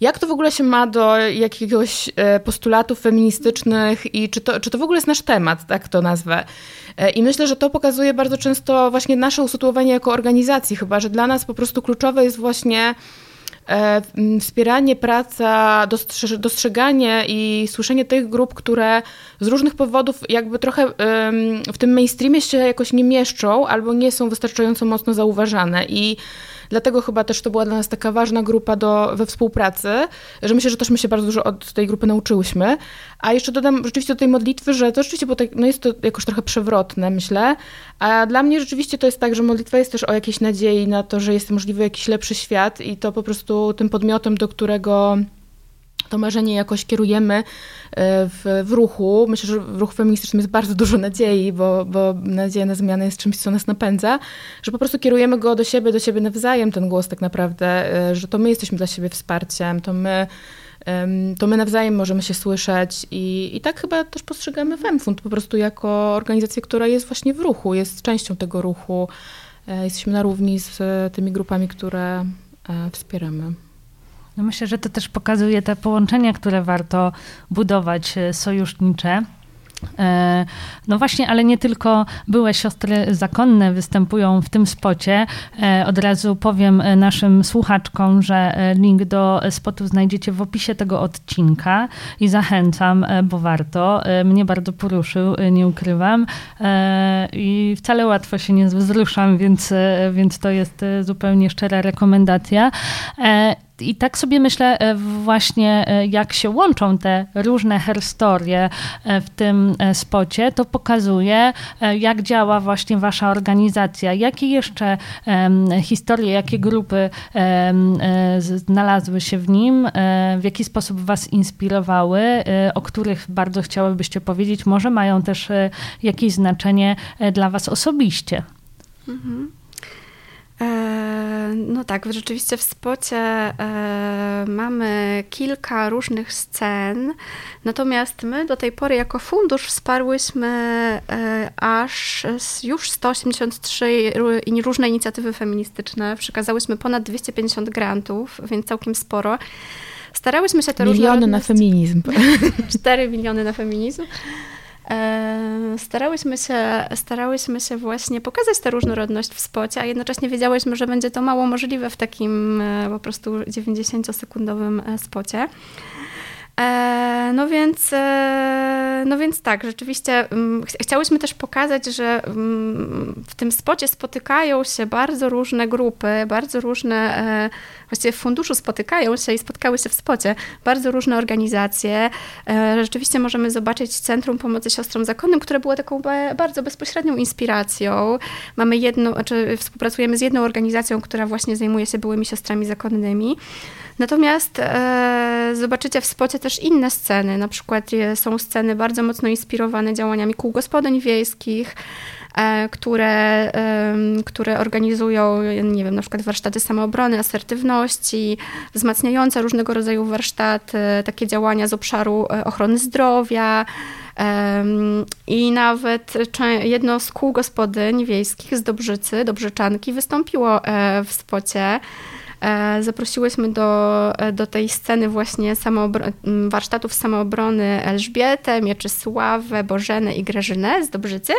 jak to w ogóle się ma do jakiegoś e, postulatów feministycznych i czy to, czy to w ogóle jest nasz temat, tak to nazwę. E, I myślę, że to pokazuje bardzo często właśnie nasze usytuowanie jako organizacji, chyba że dla nas po prostu kluczowe jest właśnie E, wspieranie, praca, dostrzeganie i słyszenie tych grup, które z różnych powodów jakby trochę w tym mainstreamie się jakoś nie mieszczą albo nie są wystarczająco mocno zauważane. I Dlatego chyba też to była dla nas taka ważna grupa do, we współpracy, że myślę, że też my się bardzo dużo od tej grupy nauczyłyśmy. A jeszcze dodam rzeczywiście do tej modlitwy, że to rzeczywiście, bo tak, no jest to jakoś trochę przewrotne, myślę. A dla mnie rzeczywiście to jest tak, że modlitwa jest też o jakiejś nadziei na to, że jest możliwy jakiś lepszy świat i to po prostu tym podmiotem, do którego to marzenie jakoś kierujemy e, w, w ruchu. Myślę, że w ruchu feministycznym jest bardzo dużo nadziei, bo, bo nadzieja na zmianę jest czymś, co nas napędza, że po prostu kierujemy go do siebie, do siebie nawzajem, ten głos tak naprawdę, e, że to my jesteśmy dla siebie wsparciem, to my to my nawzajem możemy się słyszeć i, i tak chyba też postrzegamy Femfund po prostu jako organizację, która jest właśnie w ruchu, jest częścią tego ruchu. E, jesteśmy na równi z tymi grupami, które wspieramy. No myślę, że to też pokazuje te połączenia, które warto budować e, sojusznicze. E, no właśnie, ale nie tylko były siostry zakonne występują w tym spocie. E, od razu powiem naszym słuchaczkom, że link do spotu znajdziecie w opisie tego odcinka i zachęcam, bo warto. Mnie bardzo poruszył, nie ukrywam. I wcale łatwo się nie wzruszam, więc, więc to jest zupełnie szczera rekomendacja. I tak sobie myślę e, właśnie, e, jak się łączą te różne herstorie e, w tym spocie, to pokazuje, jak działa właśnie wasza organizacja. Jakie jeszcze historie, jakie grupy znalazły się w nim, w jaki sposób was inspirowały, o których bardzo chciałybyście powiedzieć, może mają też jakieś znaczenie dla was osobiście. Mhm. E, no tak, rzeczywiście w spocie e, mamy kilka różnych scen, natomiast my do tej pory jako fundusz wsparłyśmy e, aż już 183 różne inicjatywy feministyczne. Przekazałyśmy ponad 250 grantów, więc całkiem sporo. Starałyśmy się te Miliony na feminizm. 4 miliony na feminizm. E, starałyśmy się, starałyśmy się właśnie pokazać tę różnorodność w spocie, a jednocześnie wiedziałyśmy, że będzie to mało możliwe w takim e, po prostu 90-sekundowym e, spocie. No więc, no więc tak, rzeczywiście mm, ch chciałyśmy też pokazać, że mm, w tym spocie spotykają się bardzo różne grupy, bardzo różne właściwie w funduszu spotykają się i spotkały się w spocie bardzo różne organizacje. E, rzeczywiście możemy zobaczyć Centrum Pomocy Siostrom Zakonnym, które było taką bardzo bezpośrednią inspiracją. Mamy jedną, znaczy współpracujemy z jedną organizacją, która właśnie zajmuje się byłymi siostrami zakonnymi. Natomiast e, zobaczycie w spocie też inne sceny. Na przykład są sceny bardzo mocno inspirowane działaniami kół gospodyń wiejskich, E, które, które organizują, nie wiem, na przykład warsztaty samoobrony, asertywności, wzmacniające różnego rodzaju warsztaty, takie działania z obszaru e, ochrony zdrowia. I nawet jedno z kół gospodyń wiejskich z Dobrzycy, Dobrzyczanki, wystąpiło e, w spocie. Zaprosiłyśmy do, do tej sceny właśnie samoobro- warsztatów samoobrony Elżbietę, Mieczysławę, Bożenę i Grażynę z Dobrzycy.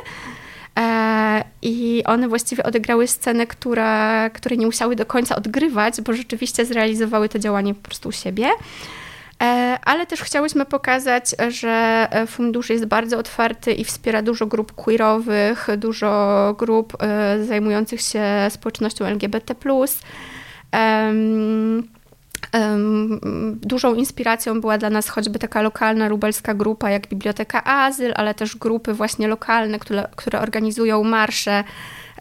E, I one właściwie odegrały scenę, która, której nie musiały do końca odgrywać, bo rzeczywiście zrealizowały to działanie po prostu u siebie. E, ale też chciałyśmy pokazać, że fundusz jest bardzo otwarty i wspiera dużo grup queerowych, dużo grup e, zajmujących się społecznością LGBT. Dużą inspiracją była dla nas choćby taka lokalna lubelska grupa jak Biblioteka Azyl, ale też grupy właśnie lokalne, które, które organizują marsze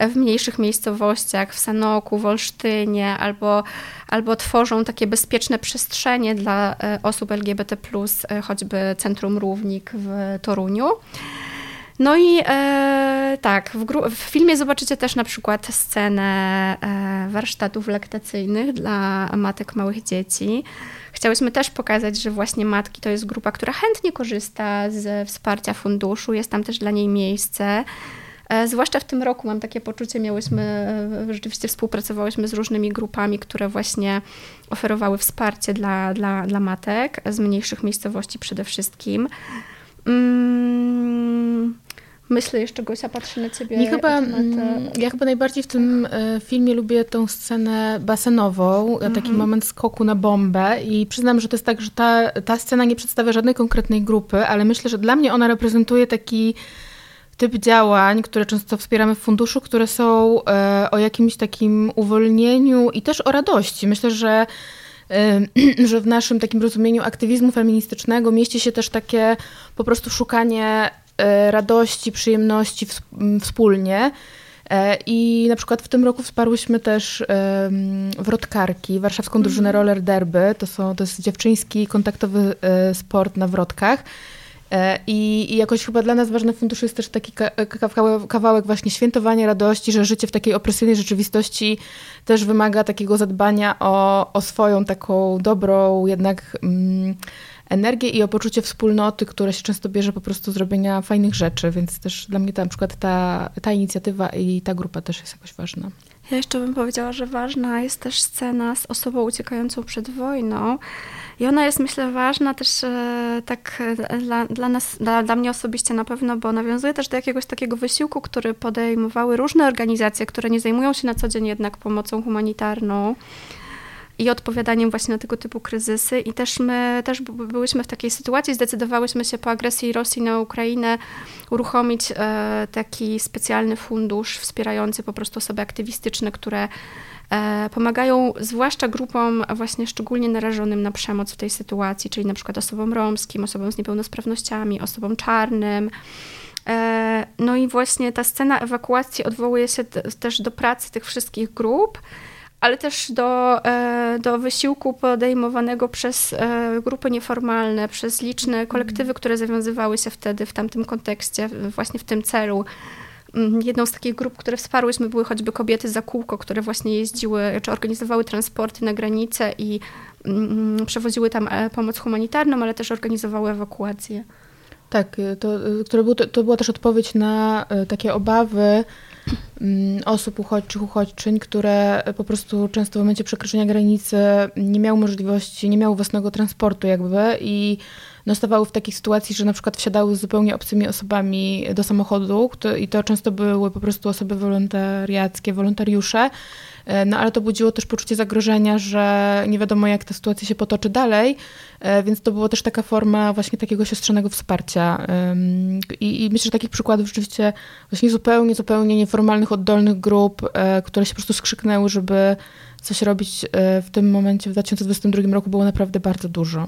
w mniejszych miejscowościach, w Sanoku, w Olsztynie, albo, albo tworzą takie bezpieczne przestrzenie dla osób LGBT, choćby Centrum Równik w Toruniu. No i e, tak, w, w, filmie zobaczycie też na przykład scenę e, warsztatów lektacyjnych dla matek małych dzieci. Chciałyśmy też pokazać, że właśnie matki to jest grupa, która chętnie korzysta z wsparcia funduszu, jest tam też dla niej miejsce. E, zwłaszcza w tym roku mam takie poczucie, miałyśmy, e, rzeczywiście współpracowałyśmy z różnymi grupami, które właśnie oferowały wsparcie dla, dla, dla matek z mniejszych miejscowości przede wszystkim. Mm, Myślę jeszcze, Gosia, patrzy na ciebie. Nie chyba, te... Mm, ja chyba najbardziej w tym e, filmie lubię tą scenę basenową, mm -hmm. taki mhm. moment skoku na bombę i przyznam, że to jest tak, że ta, ta scena nie przedstawia żadnej konkretnej grupy, ale myślę, że dla mnie ona reprezentuje taki typ działań, które często wspieramy w funduszu, które są e, o jakimś takim uwolnieniu i też o radości. Myślę, że że w naszym takim rozumieniu aktywizmu feministycznego mieści się też takie po prostu szukanie radości, przyjemności wspólnie. E, I na przykład w tym roku wsparłyśmy też wrotkarki, warszawską drużynę mhm. roller derby. To, są, to jest dziewczyński kontaktowy e, sport na wrotkach. I, I, jakoś chyba dla nas ważny fundusz jest też taki kawałek właśnie świętowania radości, że życie w takiej opresyjnej rzeczywistości też wymaga takiego zadbania o, o swoją taką dobrą jednak... Mm, energię i o poczucie wspólnoty, które się często bierze po prostu z robienia fajnych rzeczy, więc też dla mnie ta, na przykład ta, ta inicjatywa i ta grupa też jest jakoś ważna. Ja jeszcze bym powiedziała, że ważna jest też scena z osobą uciekającą przed wojną. I ona jest, myślę, ważna też e, tak e, dla, dla nas, dla, dla mnie osobiście na pewno, bo nawiązuje też do jakiegoś takiego wysiłku, który podejmowały różne organizacje, które nie zajmują się na co dzień jednak pomocą humanitarną i odpowiadaniem właśnie na tego typu kryzysy. I też my też byłyśmy w takiej sytuacji, zdecydowałyśmy się po agresji Rosji na Ukrainę uruchomić e, taki specjalny fundusz wspierający po prostu osoby aktywistyczne, które e, pomagają zwłaszcza grupom właśnie szczególnie narażonym na przemoc w tej sytuacji, czyli na przykład osobom romskim, osobom z niepełnosprawnościami, osobom czarnym. E, no i właśnie ta scena ewakuacji odwołuje się też do pracy tych wszystkich grup ale też do, e, do wysiłku podejmowanego przez e, grupy nieformalne, przez liczne kolektywy, które zawiązywały się wtedy w tamtym kontekście, właśnie w tym celu. Mm, jedną z takich grup, które wsparłyśmy, były choćby kobiety za kółko, które właśnie jeździły, czy organizowały transporty na granicę i mm, przewoziły tam e, pomoc humanitarną, ale też organizowały ewakuację. Tak, to, to, to była też odpowiedź na takie obawy osób uchodźczych, uchodźczyń, które po prostu często w momencie przekroczenia granicy nie miały możliwości, nie miały własnego transportu jakby i no, stawały w takiej sytuacji, że na przykład wsiadały z zupełnie obcymi osobami do samochodu i to często były po prostu osoby wolontariackie, wolontariusze, E, no ale to budziło też poczucie zagrożenia, że nie wiadomo jak ta sytuacja się potoczy dalej, e, więc to była też taka forma właśnie takiego siostrzanego wsparcia. I, i myślę, że takich przykładów rzeczywiście właśnie zupełnie, zupełnie nieformalnych, oddolnych grup, e, które się po prostu skrzyknęły, żeby coś robić w tym momencie w 2022 roku było naprawdę bardzo dużo.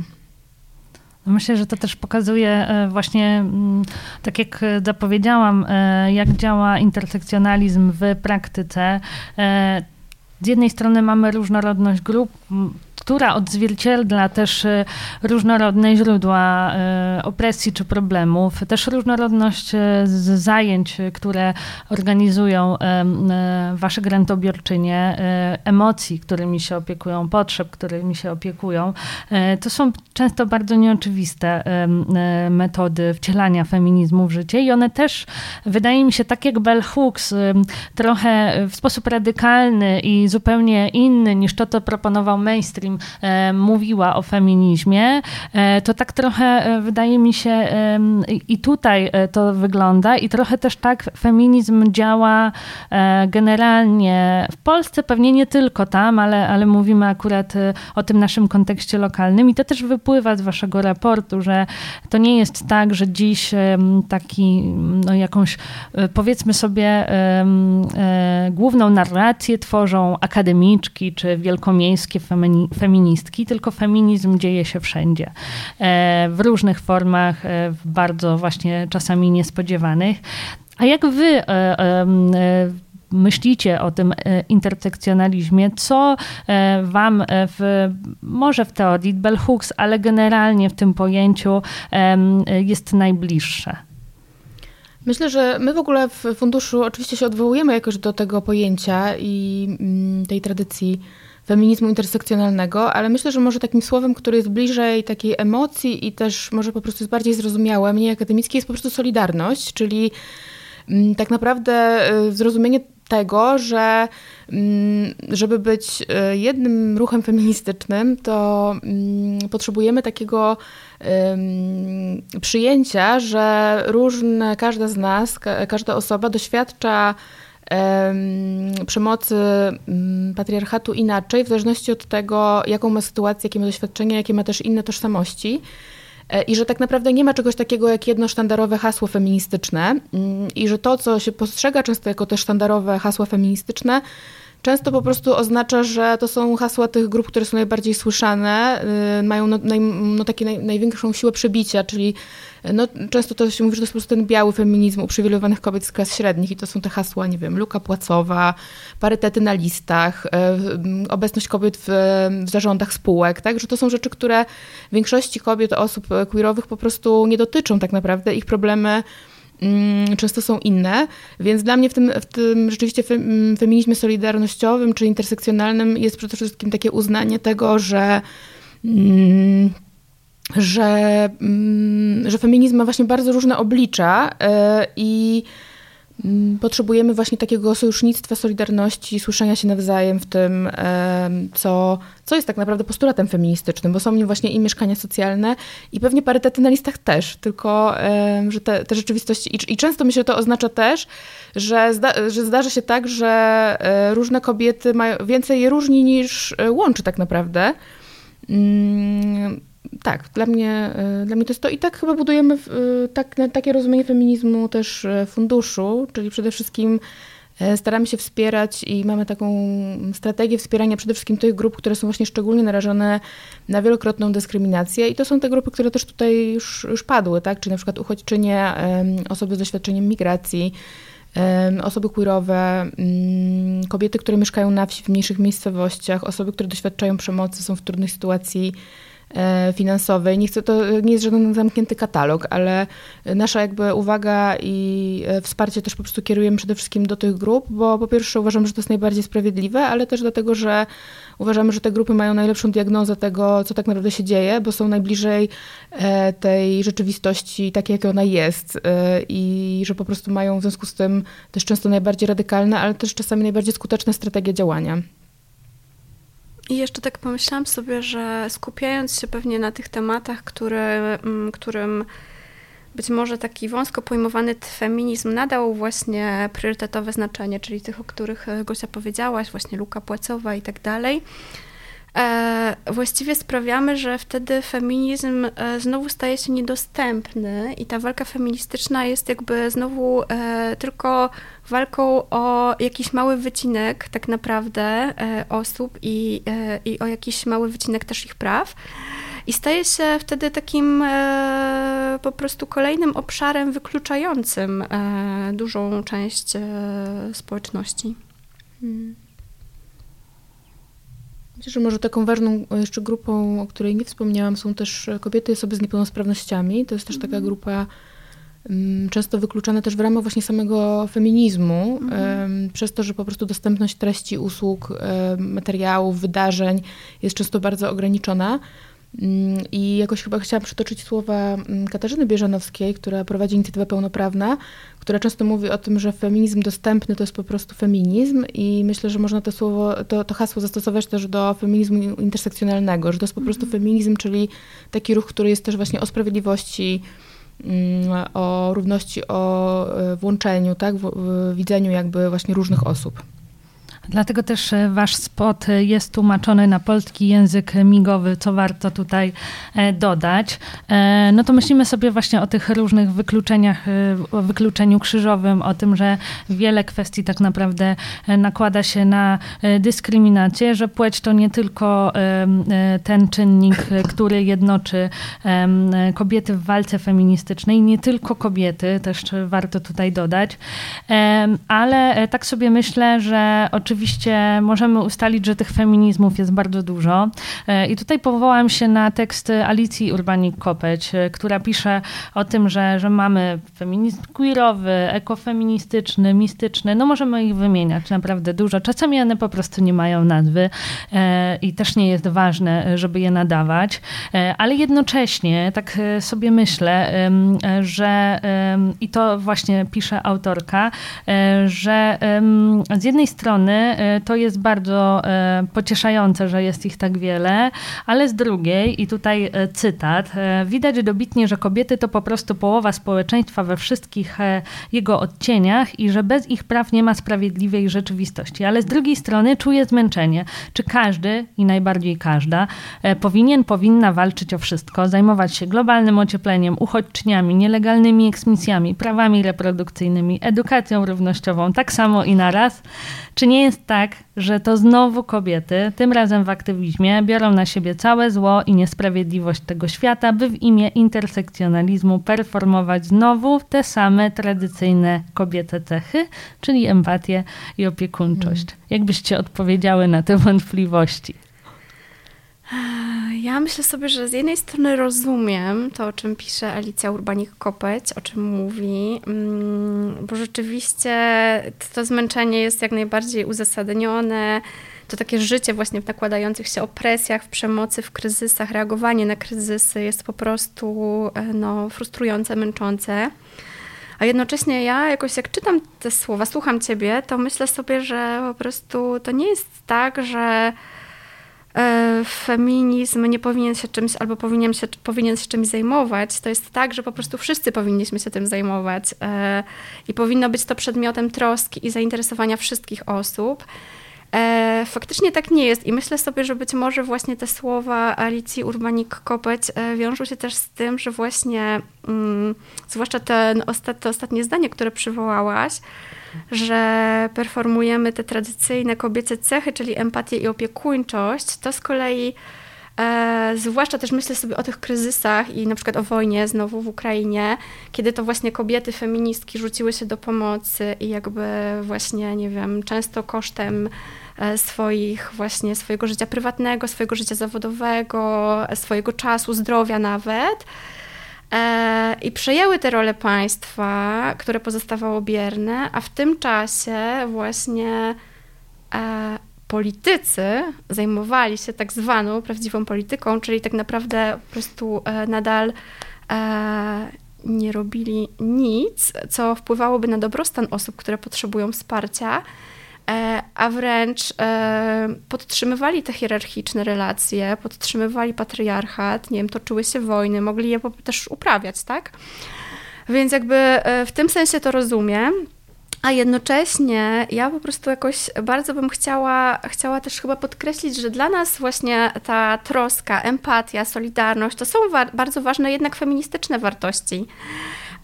No myślę, że to też pokazuje właśnie, mm, tak jak zapowiedziałam, jak działa intersekcjonalizm w praktyce. Z jednej strony mamy różnorodność grup, która odzwierciedla też e, różnorodne źródła e, opresji czy problemów, też różnorodność e, zajęć, które organizują wasze grantobiorczynie, emocji, którymi się opiekują, potrzeb, którymi się opiekują. To są często bardzo nieoczywiste metody wcielania feminizmu w życie i one też, wydaje mi się, tak jak Bell Hooks, trochę w sposób radykalny i zupełnie inny niż to, co proponował mainstream, E, mówiła o feminizmie, e, to tak trochę e, wydaje mi się i tutaj to wygląda. I trochę też tak feminizm działa generalnie w Polsce, pewnie nie tylko tam, ale, ale mówimy akurat o tym naszym kontekście lokalnym. I to też wypływa z waszego raportu, że to nie jest tak, że dziś taki, no jakąś powiedzmy sobie główną narrację tworzą akademiczki czy wielkomiejskie feministki, tylko feminizm dzieje się wszędzie. E, w różnych formach, e, bardzo właśnie czasami niespodziewanych. A jak wy e, myślicie o tym intersekcjonalizmie, co wam w, może w teorii bell hooks, ale generalnie w tym pojęciu jest najbliższe? Myślę, że my w ogóle w funduszu oczywiście się odwołujemy jakoś do tego pojęcia i mm, tej tradycji feminizmu intersekcjonalnego, ale myślę, że może takim słowem, który jest bliżej takiej emocji i też może po prostu jest bardziej zrozumiałe, mniej akademickie, jest po prostu solidarność, czyli mm, tak naprawdę y, zrozumienie tego, że mm, żeby być y, jednym ruchem feministycznym, to mm, potrzebujemy takiego przyjęcia, że różne, każda z nas, każda osoba doświadcza przemocy mm, patriarchatu inaczej, w zależności od tego, jaką ma sytuację, jakie ma doświadczenie, jakie ma też inne tożsamości. E, I że tak naprawdę nie ma czegoś takiego jak jedno sztandarowe hasło feministyczne, mm, i że to, co się postrzega często jako te sztandarowe hasła feministyczne, często po prostu oznacza, że to są hasła tych grup, które są najbardziej słyszane, y, mają no, naj, no takie naj, największą siłę przebicia, czyli no, często to się mówi, że to jest po prostu ten biały feminizm uprzywilejowanych kobiet z klas średnich i to są te hasła, nie wiem, luka płacowa, parytety na listach, y, obecność kobiet w, w zarządach spółek, tak, że to są rzeczy, które większości kobiet, osób queerowych po prostu nie dotyczą tak naprawdę, ich problemy Mm, często są inne, więc dla mnie w tym, w tym rzeczywiście mm, feminizmie solidarnościowym czy intersekcjonalnym jest przede wszystkim takie uznanie tego, że mm, że, że feminizm ma właśnie bardzo różne oblicza e, i Mm, potrzebujemy właśnie takiego sojusznictwa, solidarności, słyszenia się nawzajem w tym, co, co jest tak naprawdę postulatem feministycznym, bo są nim właśnie i mieszkania socjalne i pewnie parytety na listach też, tylko że te, te rzeczywistości i, i często myślę, że to oznacza też, że, zda, że zdarza się tak, że e, różne kobiety mają więcej je różni niż e, łączy tak naprawdę. Tak, dla mnie, e, dla mnie to jest to. I tak chyba budujemy e, tak, takie rozumienie feminizmu też e, funduszu, czyli przede wszystkim staramy się wspierać i mamy taką strategię wspierania przede wszystkim tych grup, które są właśnie szczególnie narażone na wielokrotną dyskryminację. I to są te grupy, które też tutaj już, już padły, tak? czyli na przykład uchodźczynie, osoby z doświadczeniem migracji, osoby queerowe, mm, kobiety, które mieszkają na wsi, w mniejszych miejscowościach, osoby, które doświadczają przemocy, są w trudnej sytuacji finansowej. Nie, chcę, to nie jest żaden zamknięty katalog, ale nasza jakby uwaga i e, wsparcie też po prostu kierujemy przede wszystkim do tych grup, bo po pierwsze uważam, że to jest najbardziej sprawiedliwe, ale też dlatego, że uważamy, że te grupy mają najlepszą diagnozę tego, co tak naprawdę się dzieje, bo są najbliżej e, tej rzeczywistości takiej, jak ona jest i że po prostu mają w związku z tym też często najbardziej radykalne, ale też czasami najbardziej skuteczne strategie działania. I jeszcze tak pomyślałam sobie, że skupiając się pewnie na tych tematach, mm, którym być może taki wąsko pojmowany feminizm nadał właśnie priorytetowe znaczenie, czyli tych, o których e, Gosia powiedziałaś, właśnie luka płacowa i tak dalej, E, właściwie sprawiamy, że wtedy feminizm e, znowu staje się niedostępny i ta walka feministyczna jest jakby znowu tylko walką o jakiś mały wycinek tak naprawdę osób i, i o jakiś mały wycinek też ich praw. I staje się wtedy takim po prostu kolejnym obszarem wykluczającym dużą część społeczności. Hmm. Myślę, że może taką ważną jeszcze grupą, o której nie wspomniałam, są też kobiety i osoby z niepełnosprawnościami. To jest też taka mhm. grupa często wykluczana też w ramach właśnie samego feminizmu, mhm. przez to, że po prostu dostępność treści, usług, materiałów, wydarzeń jest często bardzo ograniczona. Mm, I jakoś chyba chciałam przytoczyć słowa mm, Katarzyny Bieżanowskiej, która prowadzi inicjatywę pełnoprawna, która często mówi o tym, że feminizm dostępny to jest po prostu feminizm i myślę, że można to słowo, to, to hasło zastosować też do feminizmu intersekcjonalnego, że to jest po prostu mhm. feminizm, czyli taki ruch, który jest też właśnie o sprawiedliwości, mm, o równości, o e, włączeniu, tak, w, w widzeniu jakby właśnie różnych osób. Dlatego też e, wasz spot jest tłumaczony na polski język migowy, co warto tutaj e, dodać. E, no to myślimy sobie właśnie o tych różnych wykluczeniach, o wykluczeniu krzyżowym, o tym, że wiele kwestii tak naprawdę nakłada się na dyskryminację, że płeć to nie tylko ten czynnik, który jednoczy kobiety w walce feministycznej, nie tylko kobiety, też warto tutaj dodać, ale tak sobie myślę, że oczywiście oczywiście możemy ustalić, że tych feminizmów jest bardzo dużo. E, I tutaj powołałam się na tekst Alicji Urbanik-Kopeć, e, która pisze o tym, że, że mamy feminizm queerowy, ekofeministyczny, mistyczny. No możemy ich wymieniać naprawdę dużo. Czasami one po prostu nie mają nazwy e, i też nie jest ważne, żeby je nadawać. Ale jednocześnie tak sobie myślę, że i to właśnie pisze autorka, że z jednej strony to jest bardzo e, pocieszające, że jest ich tak wiele, ale z drugiej, i tutaj e, cytat, widać dobitnie, że kobiety to po prostu połowa społeczeństwa we wszystkich jego odcieniach i że bez ich praw nie ma sprawiedliwej rzeczywistości. Ale z drugiej strony czuję zmęczenie. Czy każdy i najbardziej każda powinien, powinna walczyć o wszystko, zajmować się globalnym ociepleniem, uchodźczyniami, nielegalnymi eksmisjami, prawami reprodukcyjnymi, edukacją równościową, tak samo i naraz? Czy nie jest tak, że to znowu kobiety, tym razem w aktywizmie, biorą na siebie całe zło i niesprawiedliwość tego świata, by w imię intersekcjonalizmu performować znowu te same tradycyjne kobiece cechy, czyli empatię i opiekuńczość? Hmm. Jakbyście odpowiedziały na te wątpliwości? Ja myślę sobie, że z jednej strony rozumiem to, o czym pisze Alicja Urbanik-Kopeć, o czym mówi, mm, bo rzeczywiście to zmęczenie jest jak najbardziej uzasadnione. To takie życie właśnie w nakładających się opresjach, w przemocy, w kryzysach, reagowanie na kryzysy jest po prostu e, no, frustrujące, męczące. A jednocześnie ja jakoś jak czytam te słowa, słucham ciebie, to myślę sobie, że po prostu to nie jest tak, że feminizm nie powinien się czymś, albo powinien się, powinien się czymś zajmować, to jest tak, że po prostu wszyscy powinniśmy się tym zajmować e, i powinno być to przedmiotem troski i zainteresowania wszystkich osób. E, faktycznie tak nie jest i myślę sobie, że być może właśnie te słowa Alicji Urbanik-Kopeć wiążą się też z tym, że właśnie, mm, zwłaszcza ten to ostatnie zdanie, które przywołałaś, że performujemy te tradycyjne kobiece cechy, czyli empatię i opiekuńczość, to z kolei E, zwłaszcza też myślę sobie o tych kryzysach i na przykład o wojnie znowu w Ukrainie, kiedy to właśnie kobiety feministki rzuciły się do pomocy i jakby właśnie, nie wiem, często kosztem e, swoich właśnie swojego życia prywatnego, swojego życia zawodowego, swojego czasu, zdrowia nawet, E, i przejęły te role państwa, które pozostawało bierne, a w tym czasie właśnie e, politycy zajmowali się tak zwaną prawdziwą polityką, czyli tak naprawdę po prostu e, nadal nie robili nic, co wpływałoby na dobrostan osób, które potrzebują wsparcia, E, a wręcz e, podtrzymywali te hierarchiczne relacje, podtrzymywali patriarchat, nie wiem, toczyły się wojny, mogli je też uprawiać, tak? Więc jakby e, w tym sensie to rozumiem. A jednocześnie ja po prostu jakoś bardzo bym chciała, chciała też chyba podkreślić, że dla nas właśnie ta troska, empatia, solidarność to są wa bardzo ważne jednak feministyczne wartości.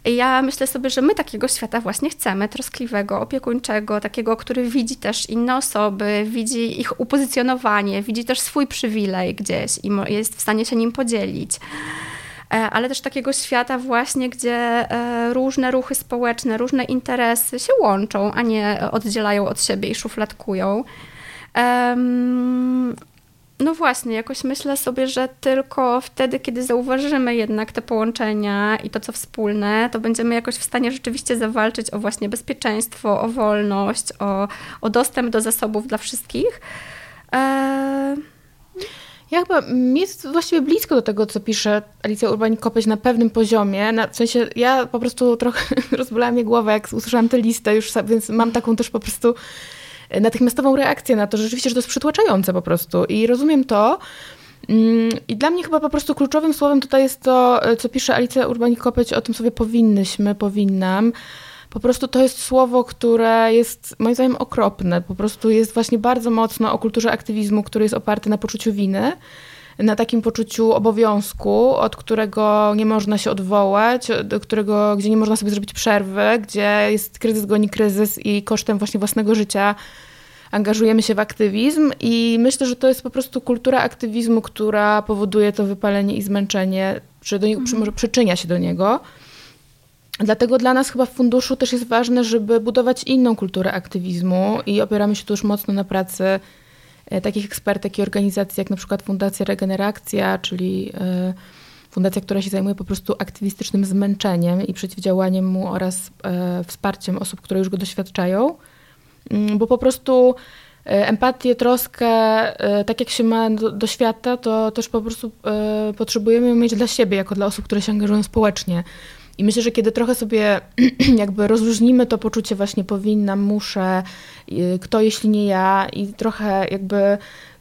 Ja myślę sobie, że my takiego świata właśnie chcemy, troskliwego, opiekuńczego, takiego, który widzi też inne osoby, widzi ich upozycjonowanie, widzi też swój przywilej gdzieś i jest w stanie się nim podzielić e, ale też takiego świata właśnie, gdzie e, różne ruchy społeczne, różne interesy się łączą, a nie oddzielają od siebie i szufladkują. No właśnie, jakoś myślę sobie, że tylko wtedy, kiedy zauważymy jednak te połączenia i to, co wspólne, to będziemy jakoś w stanie rzeczywiście zawalczyć o właśnie bezpieczeństwo, o wolność, o, o dostęp do zasobów dla wszystkich. E... Ja chyba jest właściwie blisko do tego, co pisze Alicja Urbanik-Kopeć na pewnym poziomie. Na, w sensie ja po prostu trochę rozbolała mnie głowę, jak usłyszałam tę listę już, więc mam taką też po prostu natychmiastową reakcję na to, że rzeczywiście, że to jest przytłaczające po prostu. I rozumiem to. Mm, I dla mnie chyba po prostu kluczowym słowem tutaj jest to, co pisze Alicja Urbanik-Kopeć o tym sobie powinnyśmy, powinnam. po prostu to jest słowo, które jest moim zdaniem okropne. Po prostu jest właśnie bardzo mocno o kulturze aktywizmu, który jest oparty na poczuciu winy na takim poczuciu obowiązku, od którego nie można się odwołać, do którego, gdzie nie można sobie zrobić przerwy, gdzie jest kryzys goni kryzys i kosztem właśnie własnego życia angażujemy się w aktywizm i myślę, że to jest po prostu kultura aktywizmu, która powoduje to wypalenie i zmęczenie, czy do niego, mhm. może przyczynia się do niego. Dlatego dla nas chyba w funduszu też jest ważne, żeby budować inną kulturę aktywizmu i opieramy się tu już mocno na pracy takich ekspertek i organizacji jak na przykład Fundacja Regeneracja, czyli e, fundacja, która się zajmuje po prostu aktywistycznym zmęczeniem i przeciwdziałaniem mu oraz e, wsparciem osób, które już go doświadczają. Mm, bo po prostu e, empatię, troskę, e, tak jak się ma do, do, świata, to też po prostu e, potrzebujemy mieć dla siebie, jako dla osób, które się angażują społecznie. I myślę, że kiedy trochę sobie jakby rozróżnimy to poczucie właśnie powinnam, muszę, kto jeśli nie ja i trochę jakby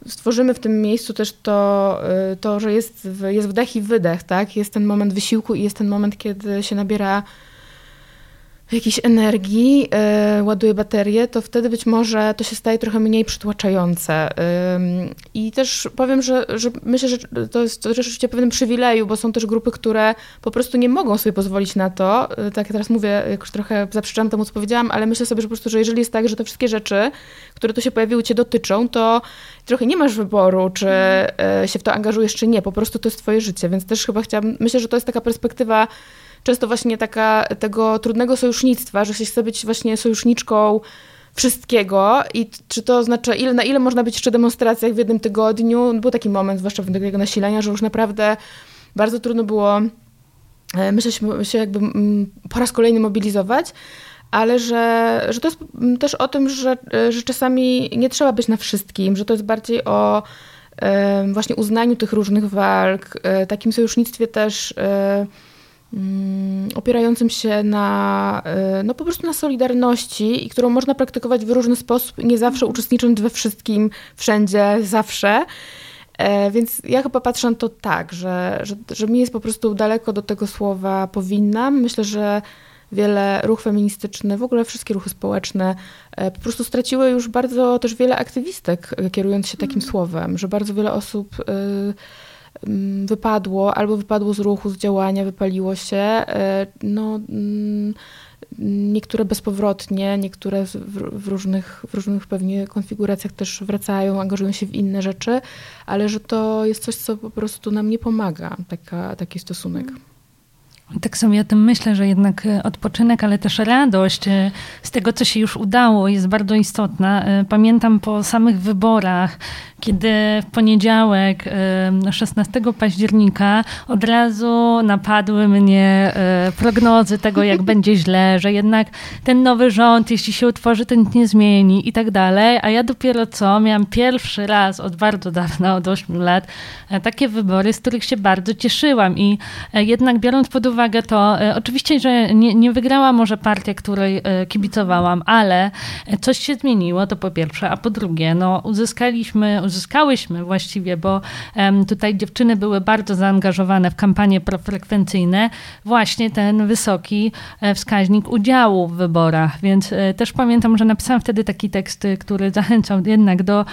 stworzymy w tym miejscu też to, to że jest, jest wdech i wydech, tak? Jest ten moment wysiłku i jest ten moment, kiedy się nabiera jakiejś energii, yy, ładuje baterię, to wtedy być może to się staje trochę mniej przytłaczające. Yy, I też powiem, że, że myślę, że to jest to rzeczywiście pewnym przywileju, bo są też grupy, które po prostu nie mogą sobie pozwolić na to. Yy, tak ja teraz mówię, już trochę zaprzeczam temu, co powiedziałam, ale myślę sobie, że po prostu, że jeżeli jest tak, że te wszystkie rzeczy, które tu się pojawiły, cię dotyczą, to trochę nie masz wyboru, czy y, się w to angażujesz, czy nie. Po prostu to jest twoje życie, więc też chyba chciałabym, myślę, że to jest taka perspektywa często właśnie taka, tego trudnego sojusznictwa, że się chce być właśnie sojuszniczką wszystkiego i czy to oznacza, ile, na ile można być jeszcze demonstracjach w jednym tygodniu. Był taki moment, zwłaszcza w tego nasilenia, że już naprawdę bardzo trudno było, e, myślę, się jakby po raz kolejny mobilizować, ale że, że to jest też o tym, że, e, że czasami nie trzeba być na wszystkim, że to jest bardziej o e, właśnie uznaniu tych różnych walk, takim sojusznictwie też opierającym się na, e, no po prostu na solidarności i którą można praktykować w różny sposób, nie zawsze uczestnicząc we wszystkim, wszędzie, zawsze. E, więc ja chyba patrzę na to tak, że, że, że mi jest po prostu daleko do tego słowa powinnam. Myślę, że wiele ruch feministyczny, w ogóle wszystkie ruchy społeczne e, po prostu straciły już bardzo też wiele aktywistek, kierując się takim mm. słowem, że bardzo wiele osób Mm, wypadło, albo wypadło z ruchu, z działania, wypaliło się. E, no, mm, niektóre bezpowrotnie, niektóre w, różnych, w różnych pewnie konfiguracjach też wracają, angażują się w inne rzeczy, ale że to jest coś, co po prostu nam nie pomaga, taka, taki stosunek. Tak sobie o tym myślę, że jednak e, odpoczynek, ale też radość e, z tego, co się już udało, jest bardzo istotna. Pamiętam po samych wyborach, kiedy w poniedziałek, 16 października, od razu napadły mnie e, prognozy tego, jak będzie źle, że jednak ten nowy rząd, jeśli się utworzy, to nic nie zmieni i tak dalej. A ja dopiero co miałam pierwszy raz od bardzo dawna, od 8 lat, e, takie wybory, z których się bardzo cieszyłam. I e, jednak biorąc pod uwagę to, oczywiście, że nie, nie wygrała może partia, której kibicowałam, ale coś się zmieniło, to po pierwsze, a po drugie, no uzyskaliśmy, uzyskałyśmy właściwie, bo tutaj dziewczyny były bardzo zaangażowane w kampanie profrekwencyjne, właśnie ten wysoki e, wskaźnik udziału w wyborach. Więc e, też pamiętam, że napisałam wtedy taki tekst, e, który zachęcał jednak do,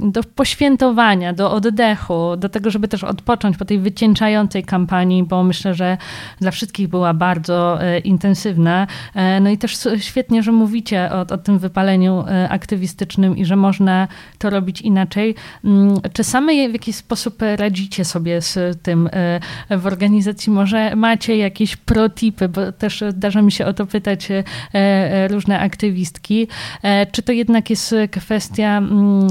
do poświętowania, do oddechu, do tego, żeby też odpocząć po tej wycieńczającej kampanii, bo myślę, że dla wszystkich była bardzo intensywna. No i też świetnie, że mówicie o, o tym wypaleniu aktywistycznym i że można to robić inaczej. Mm, czy same w jakiś sposób radzicie sobie z tym e, w organizacji? Może macie jakieś protipy, bo też zdarza mi się o to pytać e, e, różne aktywistki. Czy to jednak jest kwestia mm,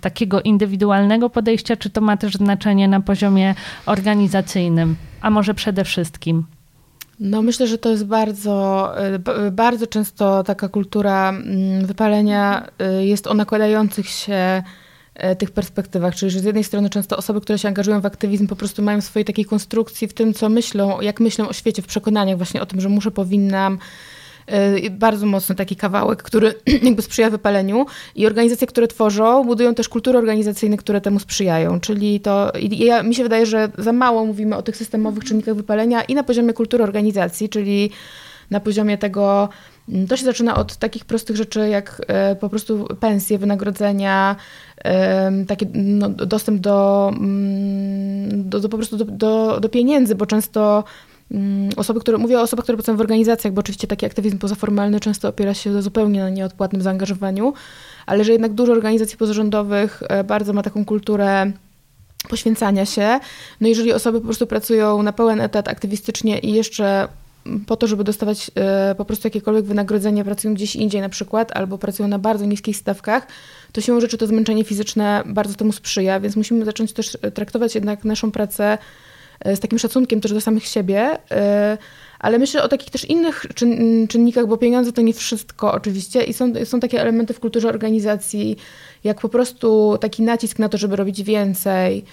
takiego indywidualnego podejścia, czy to ma też znaczenie na poziomie organizacyjnym? A może przede wszystkim? No myślę, że to jest bardzo, bardzo często taka kultura mm, wypalenia jest o nakładających się E, tych perspektywach, czyli że z jednej strony często osoby, które się angażują w aktywizm po prostu mają swojej takiej konstrukcji w tym, co myślą, jak myślą o świecie, w przekonaniach właśnie o tym, że muszę, powinnam, bardzo mocny taki kawałek, który jakby sprzyja wypaleniu i organizacje, które tworzą, budują też kultury organizacyjne, które temu sprzyjają, czyli to, ja, mi się wydaje, że za mało mówimy o tych systemowych czynnikach wypalenia i na poziomie kultury organizacji, czyli na poziomie tego, mm, to się zaczyna od takich prostych rzeczy jak e, po prostu pensje, wynagrodzenia, taki no, dostęp do, mm, do, do, po prostu do, do, do pieniędzy, bo często osoby, które, mówię o osobach, które pracują w organizacjach, bo oczywiście taki aktywizm pozaformalny często opiera się zupełnie na nieodpłatnym zaangażowaniu, ale że jednak dużo organizacji pozarządowych e, bardzo ma taką kulturę poświęcania się. No jeżeli osoby po prostu pracują na pełen etat aktywistycznie i jeszcze po to, żeby dostawać e, po prostu jakiekolwiek wynagrodzenie, pracują gdzieś indziej na przykład, albo pracują na bardzo niskich stawkach, to siłą rzeczy to zmęczenie fizyczne bardzo temu sprzyja, więc musimy zacząć też traktować jednak naszą pracę e, z takim szacunkiem też do samych siebie, e, ale myślę o takich też innych czyn, czynnikach, bo pieniądze to nie wszystko oczywiście i są, są takie elementy w kulturze organizacji, jak po prostu taki nacisk na to, żeby robić więcej,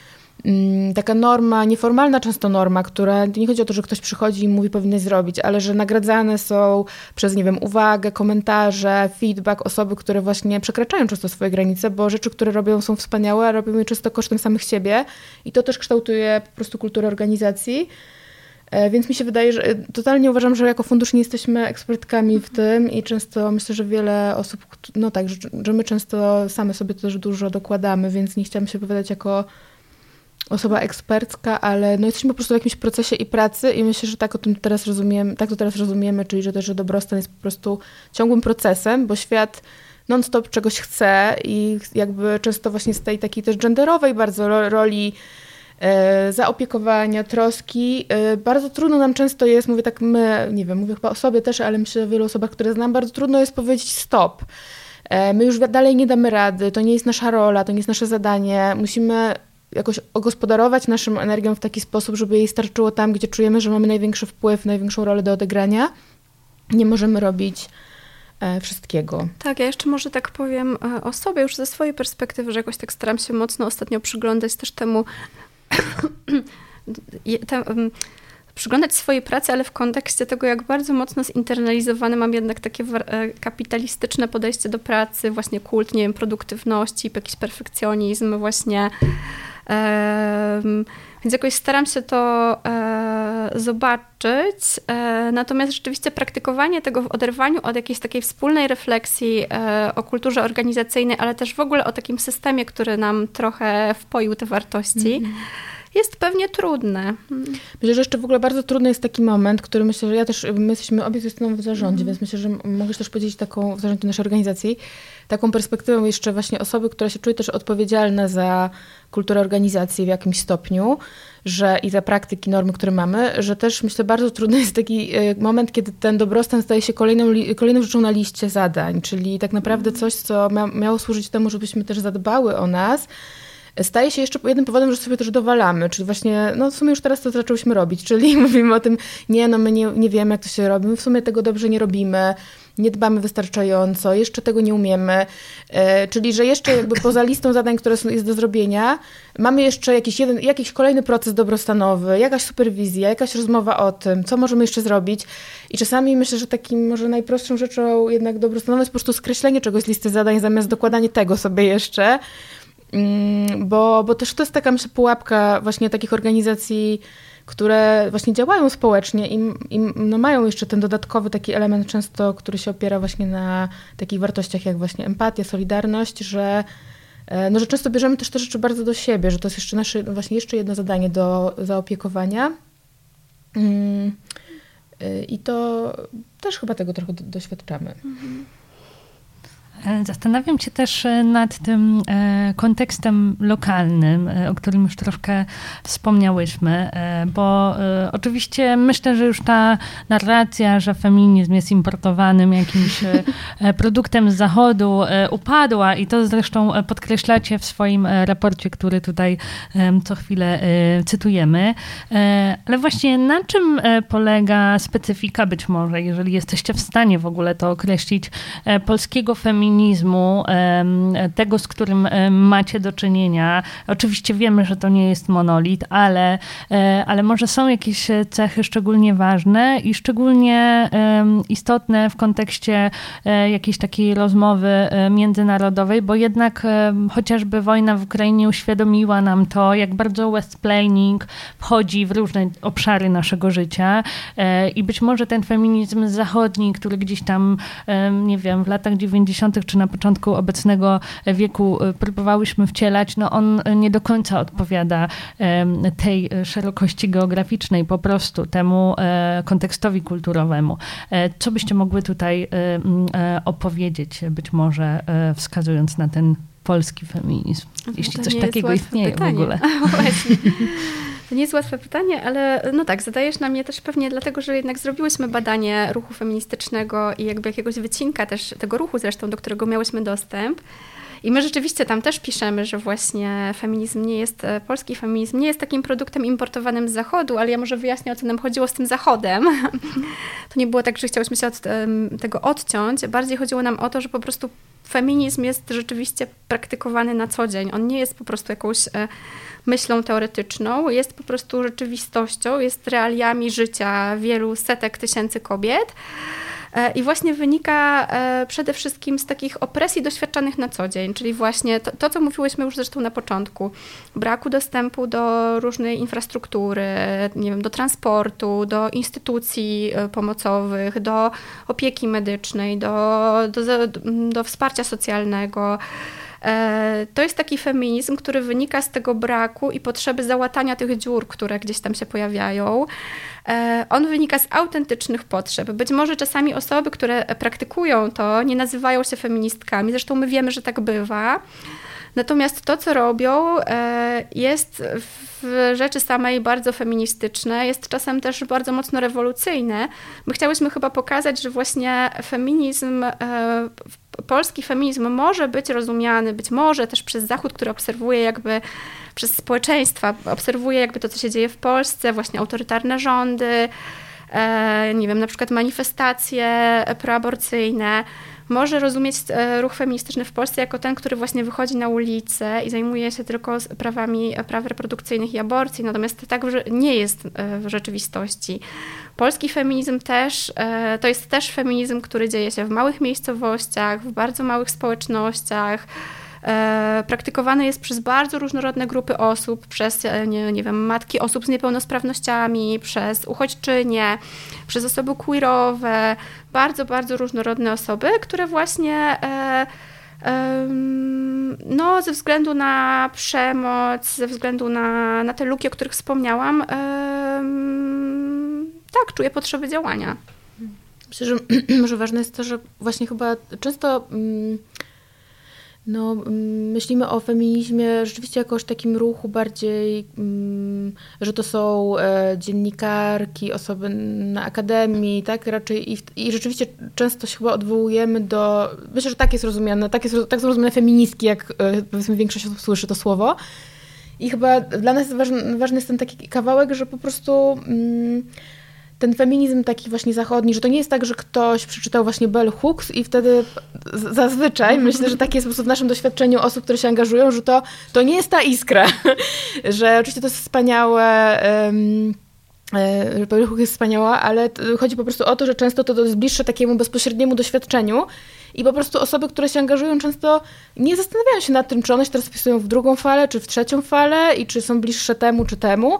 taka norma, nieformalna często norma, która nie chodzi o to, że ktoś przychodzi i mówi powinny zrobić, ale że nagradzane są przez, nie wiem, uwagę, komentarze, feedback osoby, które właśnie przekraczają często swoje granice, bo rzeczy, które robią są wspaniałe, a robią je często kosztem samych siebie i to też kształtuje po prostu kulturę organizacji. E, więc mi się wydaje, że totalnie uważam, że jako fundusz nie jesteśmy ekspertkami w tym i często myślę, że wiele osób, no tak, że, że my często same sobie też dużo dokładamy, więc nie chciałam się wypowiadać jako osoba ekspercka, ale no jesteśmy po prostu w jakimś procesie i pracy i myślę, że tak o tym teraz rozumiemy, tak to teraz rozumiemy, czyli że też, że dobrostan jest po prostu ciągłym procesem, bo świat non-stop czegoś chce i jakby często właśnie z tej takiej też genderowej bardzo roli e, zaopiekowania, troski. E, bardzo trudno nam często jest, mówię tak my, nie wiem, mówię chyba o sobie też, ale myślę o wielu osobach, które znam, bardzo trudno jest powiedzieć stop. E, my już dalej nie damy rady, to nie jest nasza rola, to nie jest nasze zadanie. Musimy jakoś ogospodarować naszą energią w taki sposób, żeby jej starczyło tam, gdzie czujemy, że mamy największy wpływ, największą rolę do odegrania. Nie możemy robić e, wszystkiego. Tak, ja jeszcze może tak powiem e, o sobie już ze swojej perspektywy, że jakoś tak staram się mocno ostatnio przyglądać też temu te, przyglądać swojej pracy, ale w kontekście tego, jak bardzo mocno zinternalizowane mam jednak takie e, kapitalistyczne podejście do pracy, właśnie kult, nie wiem, produktywności, jakiś perfekcjonizm, właśnie więc jakoś staram się to e, zobaczyć. E, natomiast rzeczywiście praktykowanie tego w oderwaniu od jakiejś takiej wspólnej refleksji e, o kulturze organizacyjnej, ale też w ogóle o takim systemie, który nam trochę wpoił te wartości. Mm -hmm jest pewnie trudne. Myślę, że jeszcze w ogóle bardzo trudny jest taki moment, który myślę, że ja też, my jesteśmy obie ze w zarządzie, mm. więc myślę, że mogę też podzielić taką w zarządzie naszej organizacji, taką perspektywą jeszcze właśnie osoby, która się czuje też odpowiedzialna za kulturę organizacji w jakimś stopniu, że i za praktyki, normy, które mamy, że też myślę bardzo trudny jest taki e, moment, kiedy ten dobrostan staje się kolejną, kolejną rzeczą na liście zadań, czyli tak naprawdę coś, co miało służyć temu, żebyśmy też zadbały o nas, staje się jeszcze jednym powodem, że sobie też dowalamy, czyli właśnie, no w sumie już teraz to zaczęłyśmy robić, czyli mówimy o tym, nie, no my nie, nie wiemy, jak to się robi, my w sumie tego dobrze nie robimy, nie dbamy wystarczająco, jeszcze tego nie umiemy, e, czyli że jeszcze jakby poza listą zadań, które są, jest do zrobienia, mamy jeszcze jakiś, jeden, jakiś kolejny proces dobrostanowy, jakaś superwizja, jakaś rozmowa o tym, co możemy jeszcze zrobić i czasami myślę, że takim może najprostszą rzeczą jednak dobrostanową jest po prostu skreślenie czegoś z listy zadań zamiast dokładanie tego sobie jeszcze, bo, bo też to jest taka myślę, pułapka właśnie takich organizacji, które właśnie działają społecznie i, i no mają jeszcze ten dodatkowy taki element często, który się opiera właśnie na takich wartościach jak właśnie empatia, solidarność, że, e, no, że często bierzemy też te rzeczy bardzo do siebie, że to jest jeszcze nasze, właśnie jeszcze jedno zadanie do zaopiekowania. Mm, e, I to też chyba tego trochę doświadczamy. Mhm. E, zastanawiam się też e, nad tym e, kontekstem lokalnym, o którym już troszkę wspomniałyśmy, bo oczywiście myślę, że już ta narracja, że feminizm jest importowanym jakimś produktem z zachodu upadła i to zresztą podkreślacie w swoim raporcie, który tutaj co chwilę cytujemy. Ale właśnie na czym polega specyfika być może, jeżeli jesteście w stanie w ogóle to określić, polskiego feminizmu feminizmu, tego, z którym macie do czynienia. Oczywiście wiemy, że to nie jest monolit, ale, e, ale może są jakieś cechy szczególnie ważne i szczególnie istotne w kontekście e, jakiejś takiej rozmowy e, międzynarodowej, bo jednak chociażby wojna w Ukrainie uświadomiła nam to, jak bardzo westplaining wchodzi w różne obszary naszego życia i być może ten feminizm zachodni, który gdzieś tam, nie wiem, w latach 90. czy na początku obecnego wieku próbowałyśmy wcielać, no on nie do końca odpowiada tej szerokości geograficznej, po prostu temu e, kontekstowi kulturowemu. E, co byście mogły tutaj e, opowiedzieć, być może wskazując na ten polski feminizm, no jeśli coś takiego istnieje pytanie. w ogóle. Właśnie. To nie jest łatwe pytanie, ale no tak, zadajesz na mnie też pewnie dlatego, że jednak zrobiłyśmy badanie ruchu feministycznego i jakby jakiegoś wycinka też tego ruchu zresztą, do którego miałyśmy dostęp. I my rzeczywiście tam też piszemy, że właśnie feminizm nie jest, e, polski feminizm nie jest takim produktem importowanym z Zachodu, ale ja może wyjaśnię, o co nam chodziło z tym Zachodem. To nie było tak, że chciałyśmy się od tego odciąć. Bardziej chodziło nam o to, że po prostu feminizm jest rzeczywiście praktykowany na co dzień. On nie jest po prostu jakąś e, myślą teoretyczną, jest po prostu rzeczywistością, jest realiami życia wielu setek tysięcy kobiet. E, I właśnie wynika e, przede wszystkim z takich opresji doświadczanych na co dzień, czyli właśnie to, to, co mówiłyśmy już zresztą na początku, braku dostępu do różnej infrastruktury, nie wiem, do transportu, do instytucji e, pomocowych, do opieki medycznej, do, do, do wsparcia socjalnego. To jest taki feminizm, który wynika z tego braku i potrzeby załatania tych dziur, które gdzieś tam się pojawiają. E, on wynika z autentycznych potrzeb. Być może czasami osoby, które praktykują to, nie nazywają się feministkami, zresztą my wiemy, że tak bywa. Natomiast to, co robią, e, jest w rzeczy samej bardzo feministyczne, jest czasem też bardzo mocno rewolucyjne. My chciałyśmy chyba pokazać, że właśnie feminizm, e, polski feminizm może być rozumiany, być może też przez Zachód, który obserwuje jakby przez społeczeństwa, obserwuje jakby to, co się dzieje w Polsce, właśnie autorytarne rządy, e, nie wiem, na przykład manifestacje proaborcyjne, może rozumieć e, ruch feministyczny w Polsce jako ten, który właśnie wychodzi na ulicę i zajmuje się tylko prawami praw reprodukcyjnych i aborcji, natomiast tak nie jest e, w rzeczywistości. Polski feminizm też, to jest też feminizm, który dzieje się w małych miejscowościach, w bardzo małych społecznościach, E, praktykowany jest przez bardzo różnorodne grupy osób, przez, e, nie, nie wiem, matki osób z niepełnosprawnościami, przez uchodźczynie, przez osoby queerowe, bardzo, bardzo różnorodne osoby, które właśnie e, no, ze względu na przemoc, ze względu na, na te luki, o których wspomniałam, tak, czuję potrzeby działania. Myślę, że może ważne jest to, że właśnie chyba często mm, no, myślimy o feminizmie rzeczywiście jakoś takim ruchu bardziej, że to są e, dziennikarki, osoby na akademii, tak? Raczej i, i rzeczywiście często się chyba odwołujemy do, myślę, że tak jest rozumiane, tak, jest, tak są rozumiane feministki, jak e, powiedzmy większość osób słyszy to słowo. I chyba dla nas ważny, ważny jest ten taki kawałek, że po prostu... Mm, ten feminizm taki właśnie zachodni, że to nie jest tak, że ktoś przeczytał właśnie Bell Hooks i wtedy zazwyczaj, myślę, że takie jest po prostu w naszym doświadczeniu osób, które się angażują, że to, to nie jest ta iskra, że oczywiście to jest wspaniałe, um, Bell Hooks jest wspaniała, ale chodzi po prostu o to, że często to jest bliższe takiemu bezpośredniemu doświadczeniu i po prostu osoby, które się angażują często nie zastanawiają się nad tym, czy one się teraz wpisują w drugą falę, czy w trzecią falę i czy są bliższe temu, czy temu,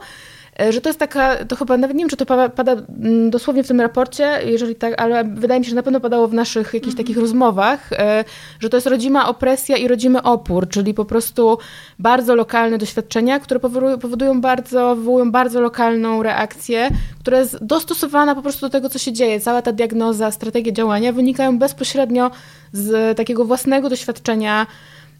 że to jest taka, to chyba nawet nie wiem, czy to pada, pada mm, dosłownie w tym raporcie, jeżeli tak, ale wydaje mi się, że na pewno padało w naszych jakichś takich rozmowach, e, że to jest rodzima opresja i rodzimy opór, czyli po prostu bardzo lokalne doświadczenia, które powodują, bardzo, wywołują bardzo lokalną reakcję, która jest dostosowana po prostu do tego, co się dzieje. Cała ta diagnoza, strategia działania wynikają bezpośrednio z takiego własnego doświadczenia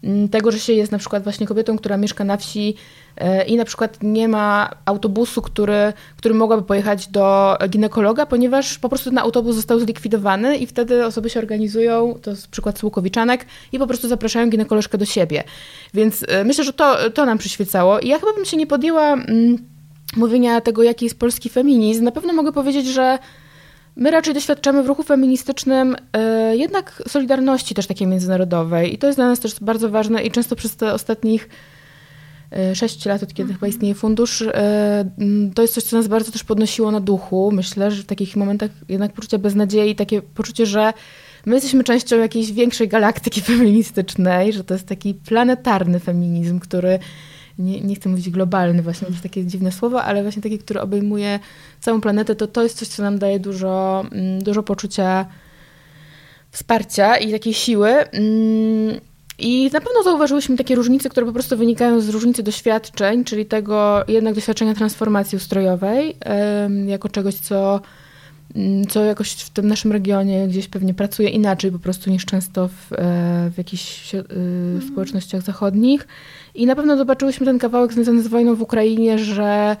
mm, tego, że się jest na przykład właśnie kobietą, która mieszka na wsi E, i na przykład nie ma autobusu, który, który mogłaby pojechać do ginekologa, ponieważ po prostu ten autobus został zlikwidowany i wtedy osoby się organizują, to jest przykład Słukowiczanek, i po prostu zapraszają ginekolożkę do siebie. Więc e, myślę, że to, to nam przyświecało. I ja chyba bym się nie podjęła mm, mówienia tego, jaki jest polski feminizm. Na pewno mogę powiedzieć, że My raczej doświadczamy w ruchu feministycznym y, jednak solidarności też takiej międzynarodowej i to jest dla nas też bardzo ważne i często przez te ostatnich y, sześć lat, od kiedy chyba istnieje fundusz, y, to jest coś, co nas bardzo też podnosiło na duchu. Myślę, że w takich momentach jednak poczucie beznadziei, takie poczucie, że my jesteśmy częścią jakiejś większej galaktyki feministycznej, że to jest taki planetarny feminizm, który nie, nie chcę mówić globalny, właśnie jest takie dziwne słowo, ale właśnie taki, który obejmuje całą planetę, to to jest coś, co nam daje dużo, mm, dużo poczucia wsparcia i takiej siły. I na pewno zauważyłyśmy takie różnice, które po prostu wynikają z różnicy doświadczeń, czyli tego jednak doświadczenia transformacji ustrojowej, jako czegoś, co, mm, co jakoś w tym naszym regionie gdzieś pewnie pracuje inaczej po prostu niż często w, e, w jakichś e, społecznościach zachodnich. I na pewno zobaczyłyśmy ten kawałek związany z wojną w Ukrainie, że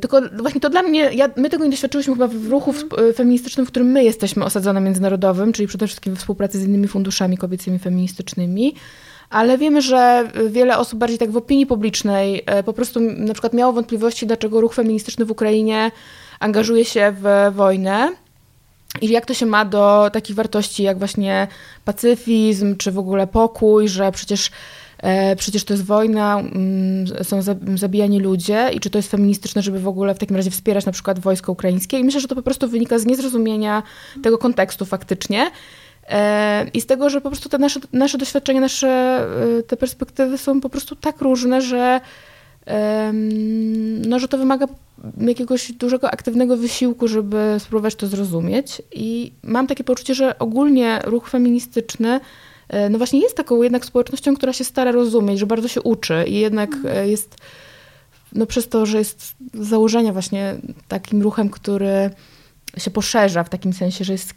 tylko właśnie to dla mnie, ja, my tego nie doświadczyłyśmy chyba w ruchu e, feministycznym, w którym my jesteśmy osadzone międzynarodowym, czyli przede wszystkim we współpracy z innymi funduszami kobiecymi feministycznymi. Ale wiemy, że wiele osób bardziej tak w opinii publicznej e, po prostu na przykład miało wątpliwości, dlaczego ruch feministyczny w Ukrainie angażuje się w wojnę. I jak to się ma do takich wartości jak właśnie pacyfizm, czy w ogóle pokój, że przecież E, przecież to jest wojna, mm, są zabijani ludzie i czy to jest feministyczne, żeby w ogóle w takim razie wspierać na przykład wojsko ukraińskie. I myślę, że to po prostu wynika z niezrozumienia tego kontekstu faktycznie. E, I z tego, że po prostu te nasze, nasze doświadczenia, nasze e, te perspektywy są po prostu tak różne, że, no, że to wymaga jakiegoś dużego, aktywnego wysiłku, żeby spróbować to zrozumieć. I mam takie poczucie, że ogólnie ruch feministyczny E, no właśnie jest taką jednak społecznością, która się stara rozumieć, że bardzo się uczy i jednak mhm. e, jest, no przez to, że jest z założenia właśnie takim ruchem, który się poszerza w takim sensie, że jest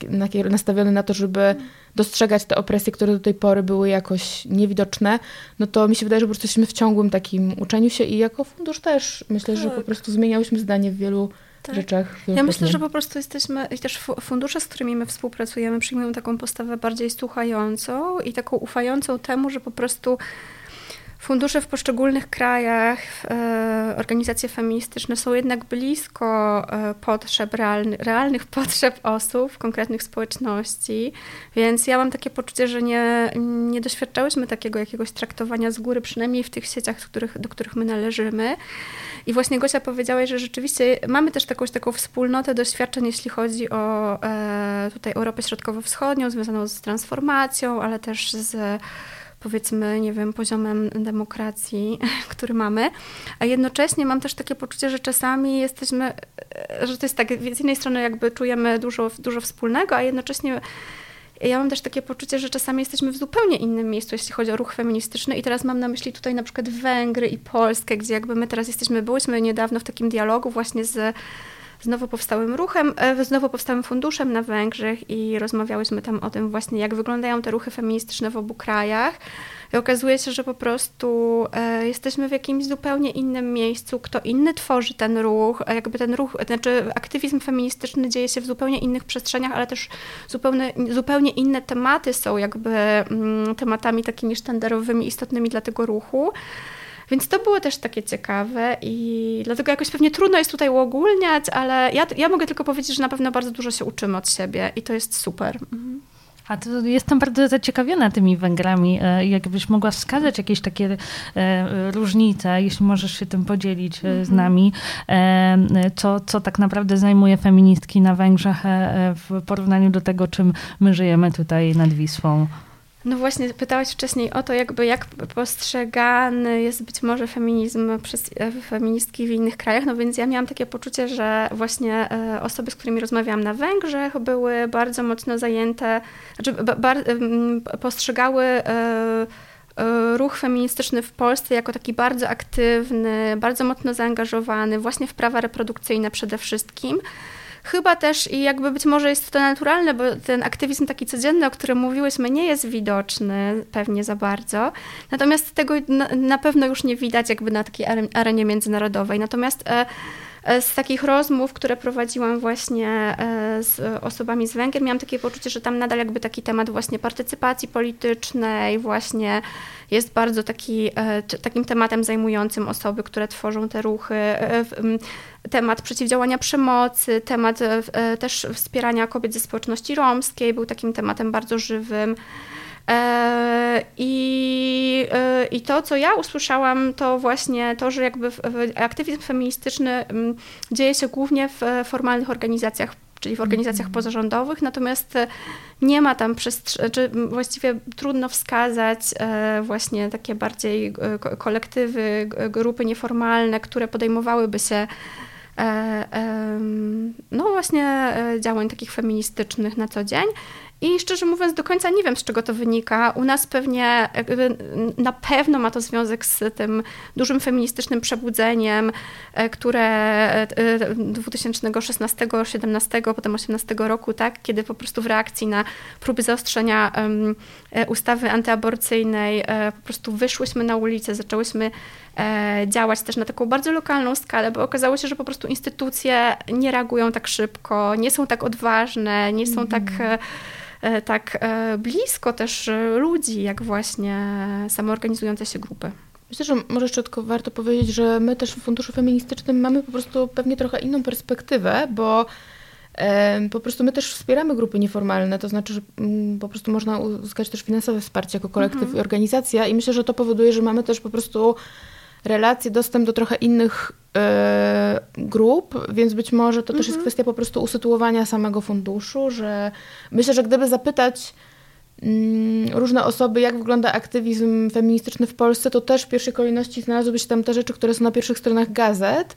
nastawiony na to, żeby mhm. dostrzegać te opresje, które do tej pory były jakoś niewidoczne, no to mi się wydaje, że po prostu jesteśmy w ciągłym takim uczeniu się i jako fundusz też myślę, tak. że po prostu zmieniałyśmy zdanie w wielu tak. rzeczach. Ja myślę, że po prostu jesteśmy, i też fundusze, z którymi my współpracujemy, przyjmują taką postawę bardziej słuchającą i taką ufającą temu, że po prostu fundusze w poszczególnych krajach, e, organizacje feministyczne są jednak blisko e, potrzeb, realny, realnych potrzeb osób, konkretnych społeczności, więc ja mam takie poczucie, że nie, nie doświadczałyśmy takiego jakiegoś traktowania z góry, przynajmniej w tych sieciach, których, do których my należymy. I właśnie Gosia powiedziałaś, że rzeczywiście mamy też taką, taką wspólnotę doświadczeń, jeśli chodzi o e, tutaj Europę Środkowo-Wschodnią, związaną z transformacją, ale też z powiedzmy, nie wiem, poziomem demokracji, który mamy, a jednocześnie mam też takie poczucie, że czasami jesteśmy, że to jest tak, z jednej strony jakby czujemy dużo, dużo wspólnego, a jednocześnie ja mam też takie poczucie, że czasami jesteśmy w zupełnie innym miejscu, jeśli chodzi o ruch feministyczny. I teraz mam na myśli tutaj na przykład Węgry i Polskę, gdzie jakby my teraz jesteśmy, byłyśmy niedawno w takim dialogu właśnie z z nowo powstałym ruchem, e, z nowo powstałym funduszem na Węgrzech i rozmawiałyśmy tam o tym właśnie, jak wyglądają te ruchy feministyczne w obu krajach. I okazuje się, że po prostu e, jesteśmy w jakimś zupełnie innym miejscu, kto inny tworzy ten ruch, jakby ten ruch, znaczy aktywizm feministyczny dzieje się w zupełnie innych przestrzeniach, ale też zupełnie, zupełnie inne tematy są jakby mm, tematami takimi sztandarowymi, istotnymi dla tego ruchu. Więc to było też takie ciekawe i dlatego jakoś pewnie trudno jest tutaj uogólniać, ale ja, ja mogę tylko powiedzieć, że na pewno bardzo dużo się uczymy od siebie i to jest super. Mhm. A to jestem bardzo zaciekawiona tymi Węgrami. E, jakbyś mogła wskazać jakieś takie e, różnice, jeśli możesz się tym podzielić -hmm. z mhm. nami, co, co tak naprawdę zajmuje feministki na Węgrzech w porównaniu do tego, czym my żyjemy tutaj nad Wisłą. No właśnie, pytałaś wcześniej o to, jakby jak postrzegany jest być może feminizm przez e, feministki w innych krajach, no więc ja miałam takie poczucie, że właśnie e, osoby, z którymi rozmawiałam na Węgrzech, były bardzo mocno zajęte, znaczy postrzegały e, ruch feministyczny w Polsce jako taki bardzo aktywny, bardzo mocno zaangażowany właśnie w prawa reprodukcyjne przede wszystkim. Chyba też i jakby być może jest to naturalne, bo ten aktywizm taki codzienny, o którym mówiłyśmy, nie jest widoczny pewnie za bardzo. Natomiast tego na, na pewno już nie widać jakby na takiej arenie międzynarodowej. Natomiast e, e, z takich rozmów, które prowadziłam właśnie e, z osobami z Węgier, miałam takie poczucie, że tam nadal jakby taki temat właśnie partycypacji politycznej, właśnie jest bardzo taki, takim tematem zajmującym osoby, które tworzą te ruchy. Temat przeciwdziałania przemocy, temat też wspierania kobiet ze społeczności romskiej był takim tematem bardzo żywym. E, I, e, I to, co ja usłyszałam, to właśnie to, że jakby aktywizm feministyczny dzieje się głównie w formalnych organizacjach czyli w organizacjach mhm. pozarządowych, natomiast nie ma tam przestrzeni, czy właściwie trudno wskazać e, właśnie takie bardziej kolektywy, grupy nieformalne, które podejmowałyby się no właśnie działań takich feministycznych na co dzień. I szczerze mówiąc, do końca nie wiem, z czego to wynika. U nas pewnie, na pewno ma to związek z tym dużym feministycznym przebudzeniem, e, które 2016, 17, potem 18 roku, tak, kiedy po prostu w reakcji na próby zaostrzenia e, ustawy antyaborcyjnej e, po prostu wyszłyśmy na ulicę, zaczęłyśmy działać też na taką bardzo lokalną skalę, bo okazało się, że po prostu instytucje nie reagują tak szybko, nie są tak odważne, nie są tak mhm. E, tak e, blisko też e, ludzi, jak właśnie samoorganizujące się grupy. Myślę, że może jeszcze tylko warto powiedzieć, że my też w Funduszu Feministycznym mamy po prostu pewnie trochę inną perspektywę, bo po prostu my też wspieramy grupy nieformalne, to znaczy, że mm, po prostu można uzyskać też finansowe wsparcie jako kolektyw mhm. i organizacja i myślę, że to powoduje, że mamy też po prostu relacje, dostęp do trochę innych e, grup, więc być może to też jest mhm. kwestia po prostu usytuowania samego funduszu, że myślę, że gdyby zapytać mm, różne osoby, jak wygląda aktywizm feministyczny w Polsce, to też w pierwszej kolejności znalazłyby się tam te rzeczy, które są na pierwszych stronach gazet.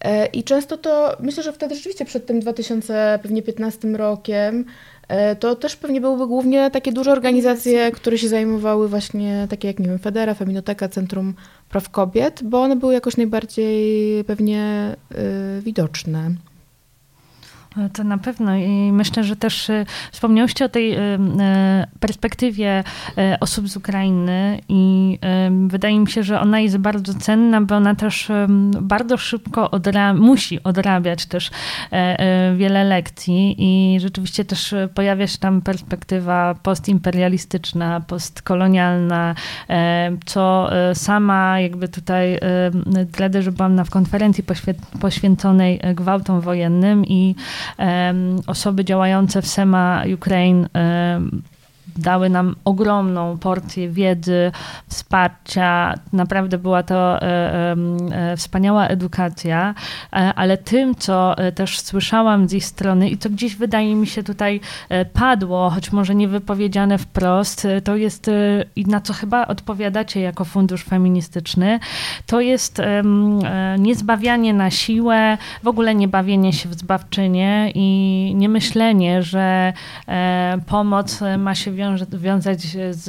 E, I często to, myślę, że wtedy rzeczywiście przed tym 2015 rokiem to też pewnie byłyby głównie takie duże organizacje, które się zajmowały właśnie, takie jak, nie wiem, Federa, Feminoteka, Centrum Praw Kobiet, bo one były jakoś najbardziej pewnie y, widoczne. To na pewno i myślę, że też y, wspomniałyście o tej y, y, perspektywie osób z Ukrainy i wydaje mi się, że ona jest bardzo cenna, bo ona też bardzo szybko odra musi odrabiać też wiele lekcji i rzeczywiście też pojawia się tam perspektywa postimperialistyczna, postkolonialna, co sama jakby tutaj dredę, że byłam na konferencji poświęconej gwałtom wojennym i osoby działające w SEMA Ukraine dały nam ogromną porcję wiedzy, wsparcia. Naprawdę była to e, e, wspaniała edukacja, e, ale tym, co też słyszałam z ich strony i co gdzieś wydaje mi się tutaj padło, choć może nie wypowiedziane wprost, to jest i na co chyba odpowiadacie jako fundusz feministyczny, to jest niezbawianie na siłę, w ogóle nie bawienie się w zbawczynię i nie myślenie, że pomoc ma się wiązać wiązać z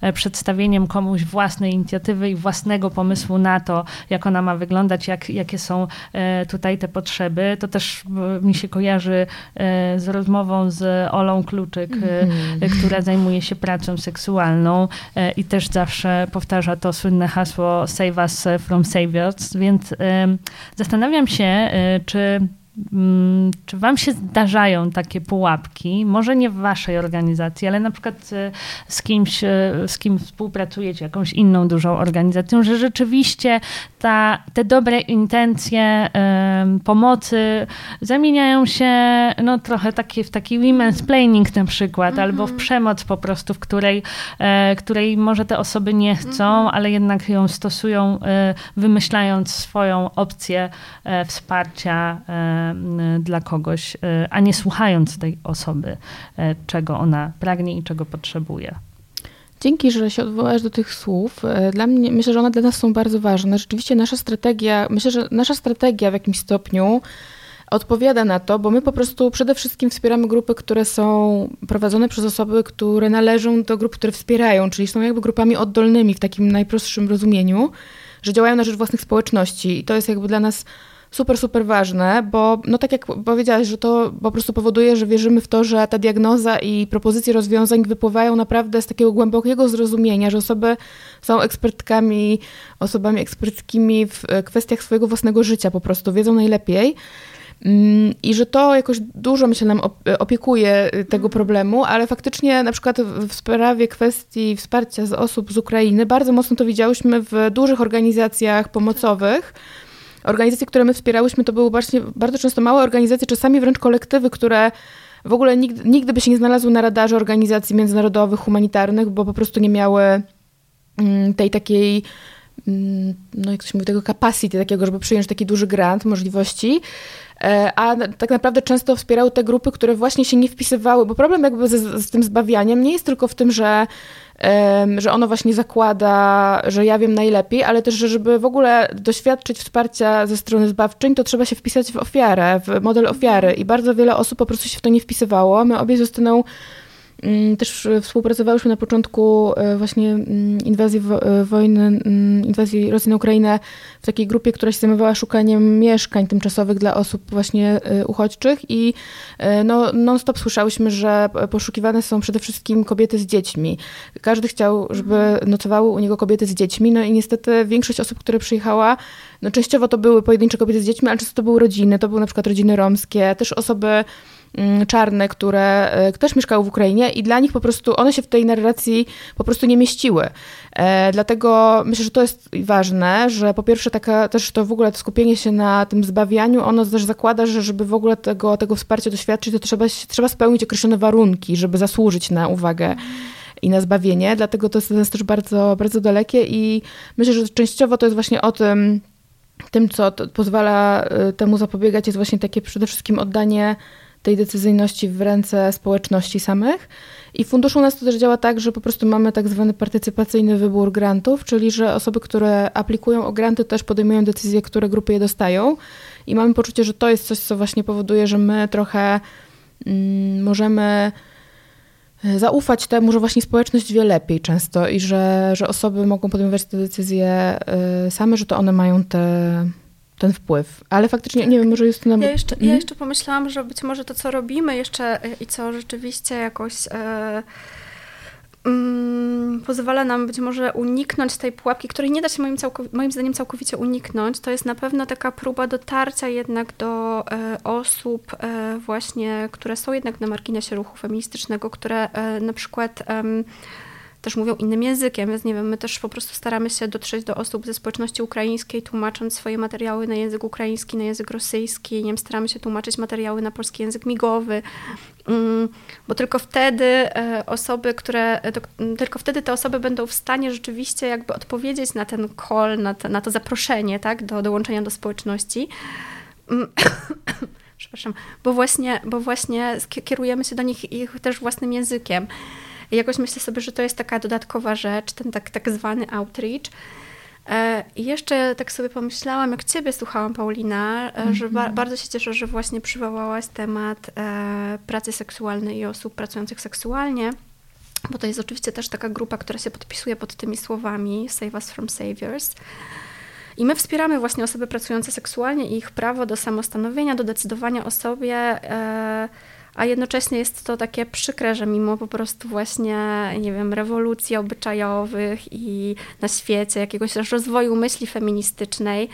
e, przedstawieniem komuś własnej inicjatywy i własnego pomysłu na to, jak ona ma wyglądać, jak, jakie są e, tutaj te potrzeby. To też mi się kojarzy e, z rozmową z Olą Kluczyk, mm. która zajmuje się pracą seksualną i też zawsze powtarza to słynne hasło Save us from saviors, więc zastanawiam się, czy czy Wam się zdarzają takie pułapki? Może nie w Waszej organizacji, ale na przykład e, z kimś, e, z kim współpracujecie, jakąś inną dużą organizacją, że rzeczywiście ta, te dobre intencje pomocy zamieniają się no, trochę takie, w taki women's planning na przykład, mm -hmm. albo w przemoc po prostu, w której, e, której może te osoby nie chcą, mm -hmm. ale jednak ją stosują, wymyślając swoją opcję wsparcia dla kogoś, e, a nie słuchając tej osoby, e, czego ona pragnie i czego potrzebuje. Dzięki, że się odwołałeś do tych słów. E, dla mnie, myślę, że one dla nas są bardzo ważne. Rzeczywiście nasza strategia, myślę, że nasza strategia w jakimś stopniu odpowiada na to, bo my po prostu przede wszystkim wspieramy grupy, które są prowadzone przez osoby, które należą do grup, które wspierają, czyli są jakby grupami oddolnymi w takim najprostszym rozumieniu, że działają na rzecz własnych społeczności i to jest jakby dla nas super, super ważne, bo no tak jak powiedziałaś, że to po prostu powoduje, że wierzymy w to, że ta diagnoza i propozycje rozwiązań wypływają naprawdę z takiego głębokiego zrozumienia, że osoby są ekspertkami, osobami eksperckimi w kwestiach swojego własnego życia po prostu, wiedzą najlepiej. Mm, I że to jakoś dużo, myślę, nam opiekuje y, tego problemu, ale faktycznie na przykład w sprawie kwestii wsparcia z osób z Ukrainy bardzo mocno to widziałyśmy w dużych organizacjach pomocowych. Organizacje, które my wspierałyśmy, to były właśnie bardzo często małe organizacje, czasami wręcz kolektywy, które w ogóle nigdy, nigdy by się nie znalazły na radarze organizacji międzynarodowych, humanitarnych, bo po prostu nie miały mm, tej takiej mm, no jak to się mówi, tego capacity takiego, żeby przyjąć taki duży grant, możliwości. E, a tak naprawdę często wspierały te grupy, które właśnie się nie wpisywały, bo problem jakby z, z tym zbawianiem nie jest tylko w tym, że że ono właśnie zakłada, że ja wiem najlepiej, ale też, że żeby w ogóle doświadczyć wsparcia ze strony zbawczyń, to trzeba się wpisać w ofiarę, w model ofiary i bardzo wiele osób po prostu się w to nie wpisywało. My obie z Mm, też współpracowałyśmy na początku e, właśnie mm, inwazji e, wojny, mm, inwazji Rosji na Ukrainę w takiej grupie, która się zajmowała szukaniem mieszkań tymczasowych dla osób właśnie e, uchodźczych i no, non-stop słyszałyśmy, że poszukiwane są przede wszystkim kobiety z dziećmi. Każdy chciał, żeby nocowały u niego kobiety z dziećmi, no i niestety większość osób, które przyjechała, no częściowo to były pojedyncze kobiety z dziećmi, ale często to były rodziny, to były na przykład rodziny romskie, też osoby Mm, czarne, które e, też mieszkały w Ukrainie i dla nich po prostu one się w tej narracji po prostu nie mieściły. E, dlatego myślę, że to jest ważne, że po pierwsze taka też to w ogóle to skupienie się na tym zbawianiu, ono też zakłada, że żeby w ogóle tego, tego wsparcia doświadczyć, to trzeba, trzeba spełnić określone warunki, żeby zasłużyć na uwagę i na zbawienie, dlatego to jest dla nas też bardzo, bardzo dalekie i myślę, że częściowo to jest właśnie o tym, tym, co pozwala e, temu zapobiegać, jest właśnie takie przede wszystkim oddanie tej decyzyjności w ręce społeczności samych. I w funduszu u nas to też działa tak, że po prostu mamy tak zwany partycypacyjny wybór grantów, czyli że osoby, które aplikują o granty, też podejmują decyzje, które grupy je dostają. I mamy poczucie, że to jest coś, co właśnie powoduje, że my trochę mm, możemy e, zaufać temu, że właśnie społeczność wie lepiej często i że, że osoby mogą podejmować te decyzje y, same, że to one mają te ten wpływ. Ale faktycznie, tak. nie wiem, może jest Ja jeszcze, mhm. ja jeszcze pomyślałam, że być może to, co robimy jeszcze e, i co rzeczywiście jakoś e, mm, pozwala nam być może uniknąć tej pułapki, której nie da się moim, moim zdaniem całkowicie uniknąć, to jest na pewno taka próba dotarcia jednak do e, osób e, właśnie, które są jednak na marginesie ruchu feministycznego, które e, na przykład też mówią innym językiem, więc nie wiem, my też po prostu staramy się dotrzeć do osób ze społeczności ukraińskiej, tłumacząc swoje materiały na język ukraiński, na język rosyjski, nie wiem, staramy się tłumaczyć materiały na polski język migowy, mm, bo tylko wtedy e, osoby, które, e, tylko wtedy te osoby będą w stanie rzeczywiście jakby odpowiedzieć na ten call, na to, na to zaproszenie, tak, do dołączenia do społeczności. Mm, przepraszam, bo właśnie, bo właśnie kierujemy się do nich ich też własnym językiem. Jakoś myślę sobie, że to jest taka dodatkowa rzecz, ten tak, tak zwany outreach. E, I jeszcze tak sobie pomyślałam, jak Ciebie słuchałam, Paulina, mm -hmm. że ba mhm. bardzo się cieszę, że właśnie przywołałaś temat e, pracy seksualnej i osób pracujących seksualnie, bo to jest oczywiście też taka grupa, która się podpisuje pod tymi słowami Save Us From Saviors. I my wspieramy właśnie osoby pracujące seksualnie i ich prawo do samostanowienia, do decydowania o sobie. E, a jednocześnie jest to takie przykre, że mimo po prostu właśnie, nie wiem, rewolucji obyczajowych i na świecie, jakiegoś rozwoju myśli feministycznej,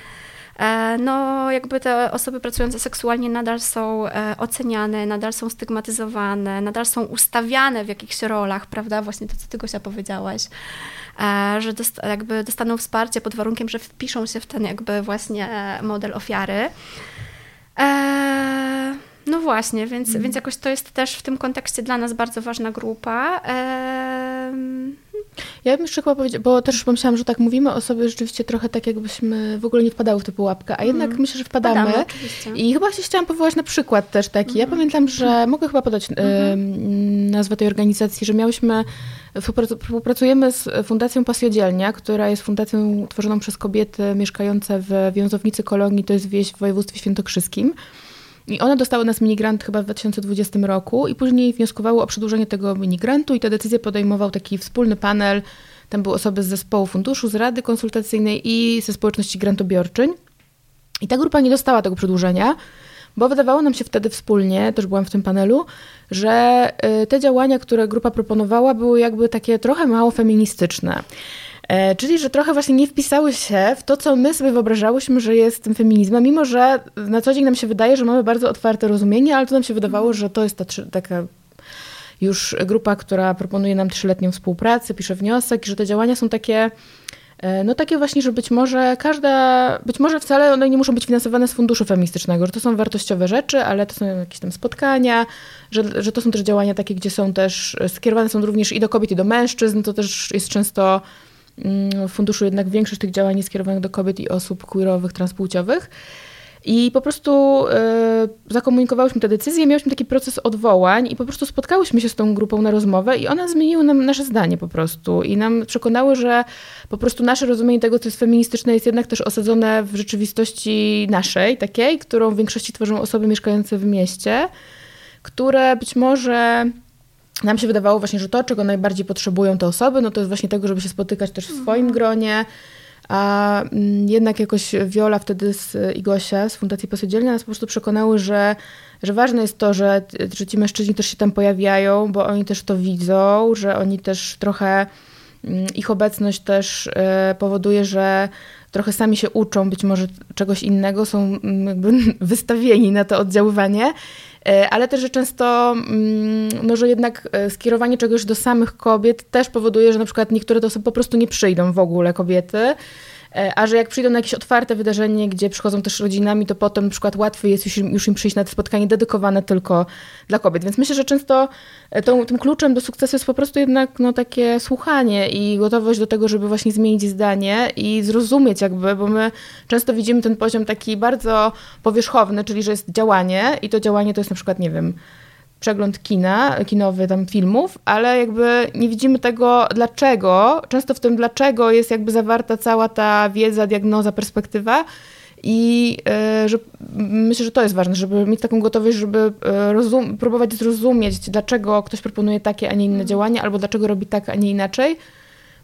e, no jakby te osoby pracujące seksualnie nadal są e, oceniane, nadal są stygmatyzowane, nadal są ustawiane w jakichś rolach, prawda? Właśnie to, co ty Gosia powiedziałaś, e, że dost, jakby dostaną wsparcie pod warunkiem, że wpiszą się w ten jakby właśnie model ofiary. Eee, no właśnie, więc, mm. więc jakoś to jest też w tym kontekście dla nas bardzo ważna grupa. Ehm... Ja bym jeszcze chyba powiedziała, bo też pomyślałam, że tak mówimy o sobie rzeczywiście trochę tak, jakbyśmy w ogóle nie wpadały w tę pułapkę, a jednak mm. myślę, że wpadamy. wpadamy I chyba się chciałam powołać na przykład też taki. Mm. Ja mhm. pamiętam, że mogę chyba podać y, nazwę tej organizacji, że miałyśmy, współpracujemy z Fundacją Pasjodzielnia, która jest fundacją tworzoną przez kobiety mieszkające w Wiązownicy Kolonii, to jest wieś w województwie świętokrzyskim. I one dostały nas minigrant chyba w 2020 roku i później wnioskowały o przedłużenie tego minigrantu i tę decyzję podejmował taki wspólny panel. Tam były osoby z zespołu funduszu, z rady konsultacyjnej i ze społeczności grantobiorczyń. I ta grupa nie dostała tego przedłużenia, bo wydawało nam się wtedy wspólnie, też byłam w tym panelu, że y, te działania, które grupa proponowała, były jakby takie trochę mało feministyczne. E, czyli, że trochę właśnie nie wpisały się w to, co my sobie wyobrażałyśmy, że jest tym feminizmem, mimo że na co dzień nam się wydaje, że mamy bardzo otwarte rozumienie, ale to nam się wydawało, że to jest ta, taka już grupa, która proponuje nam trzyletnią współpracę, pisze wniosek, że te działania są takie E, no takie właśnie, że być może każda, być może wcale one nie muszą być finansowane z funduszu feministycznego, że to są wartościowe rzeczy, ale to są jakieś tam spotkania, że, że to są też działania takie, gdzie są też, skierowane są również i do kobiet, i do mężczyzn, to też jest często funduszu jednak większość tych działań jest skierowanych do kobiet i osób queerowych, transpłciowych. I po prostu e, zakomunikowałyśmy te decyzje, miałyśmy taki proces odwołań i po prostu spotkałyśmy się z tą grupą na rozmowę i one zmieniły nam nasze zdanie po prostu i nam przekonały, że po prostu nasze rozumienie tego, co jest feministyczne, jest jednak też osadzone w rzeczywistości naszej, takiej, którą w większości tworzą osoby mieszkające w mieście, które być może nam się wydawało właśnie, że to, czego najbardziej potrzebują te osoby, no to jest właśnie tego, żeby się spotykać też w swoim mhm. gronie, a mm, jednak jakoś Wiola wtedy z Igosia z Fundacji Posadzielnia nas po prostu przekonały, że, że ważne jest to, że, że ci mężczyźni też się tam pojawiają, bo oni też to widzą, że oni też trochę, mm, ich obecność też e, powoduje, że trochę sami się uczą być może czegoś innego, są mm, jakby wystawieni na to oddziaływanie, ale też, że często, no, że jednak e, skierowanie czegoś do samych kobiet też powoduje, że na przykład niektóre to osoby po prostu nie przyjdą w ogóle kobiety, E, a że jak przyjdą na jakieś otwarte wydarzenie, gdzie przychodzą też rodzinami, to potem na przykład łatwiej jest już, już im przyjść na to spotkanie dedykowane tylko dla kobiet. Więc myślę, że często e, tą, tym kluczem do sukcesu jest po prostu jednak no, takie słuchanie i gotowość do tego, żeby właśnie zmienić zdanie i zrozumieć jakby, bo my często widzimy ten poziom taki bardzo powierzchowny, czyli że jest działanie i to działanie to jest na przykład, nie wiem, przegląd kina, kinowy tam filmów, ale jakby nie widzimy tego dlaczego. Często w tym dlaczego jest jakby zawarta cała ta wiedza, diagnoza, perspektywa. I y, że, myślę, że to jest ważne, żeby mieć taką gotowość, żeby e, rozum, próbować zrozumieć, dlaczego ktoś proponuje takie, a nie inne mhm. działania, albo dlaczego robi tak, a nie inaczej.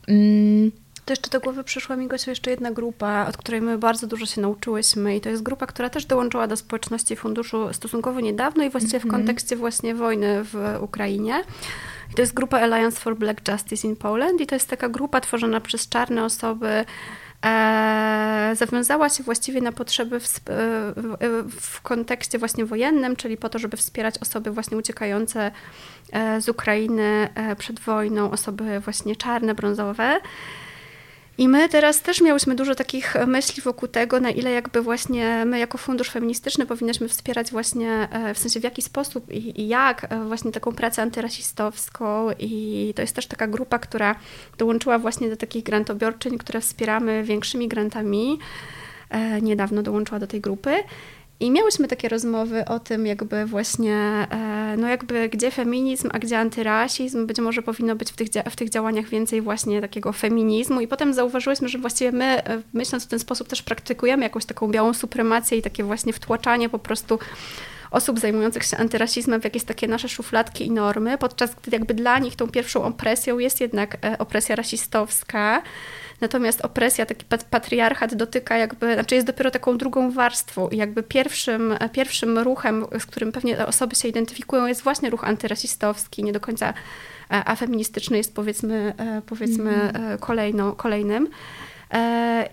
Mm to jeszcze do głowy przyszła mi Gosiu jeszcze jedna grupa, od której my bardzo dużo się nauczyłyśmy i to jest grupa, która też dołączyła do społeczności funduszu stosunkowo niedawno i właściwie w mhm. kontekście właśnie wojny w Ukrainie. I to jest grupa Alliance for Black Justice in Poland i to jest taka grupa tworzona przez czarne osoby, e, zawiązała się właściwie na potrzeby w, w, w, kontekście właśnie wojennym, czyli po to, żeby wspierać osoby właśnie uciekające e, z Ukrainy e, przed wojną, osoby właśnie czarne, brązowe. I my teraz też miałyśmy dużo takich myśli wokół tego, na ile jakby właśnie my jako fundusz feministyczny powinniśmy wspierać właśnie, e, w sensie w jaki sposób i, i jak e, właśnie taką pracę antyrasistowską i to jest też taka grupa, która dołączyła właśnie do takich grantobiorczyń, które wspieramy większymi grantami. E, niedawno dołączyła do tej grupy. I miałyśmy takie rozmowy o tym, jakby właśnie, e, no jakby gdzie feminizm, a gdzie antyrasizm. Być może powinno być w tych, w tych działaniach więcej właśnie takiego feminizmu. I potem zauważyłyśmy, że właściwie my, e, myśląc w ten sposób, też praktykujemy jakąś taką białą supremację i takie właśnie wtłaczanie po prostu osób zajmujących się antyrasizmem w jakieś takie nasze szufladki i normy, podczas gdy jakby dla nich tą pierwszą opresją jest jednak e, opresja rasistowska. Natomiast opresja, taki patriarchat dotyka jakby, znaczy jest dopiero taką drugą warstwą i jakby pierwszym, pierwszym ruchem, z którym pewnie osoby się identyfikują, jest właśnie ruch antyrasistowski, nie do końca e, afeministyczny jest powiedzmy, e, powiedzmy mm. kolejną, kolejnym.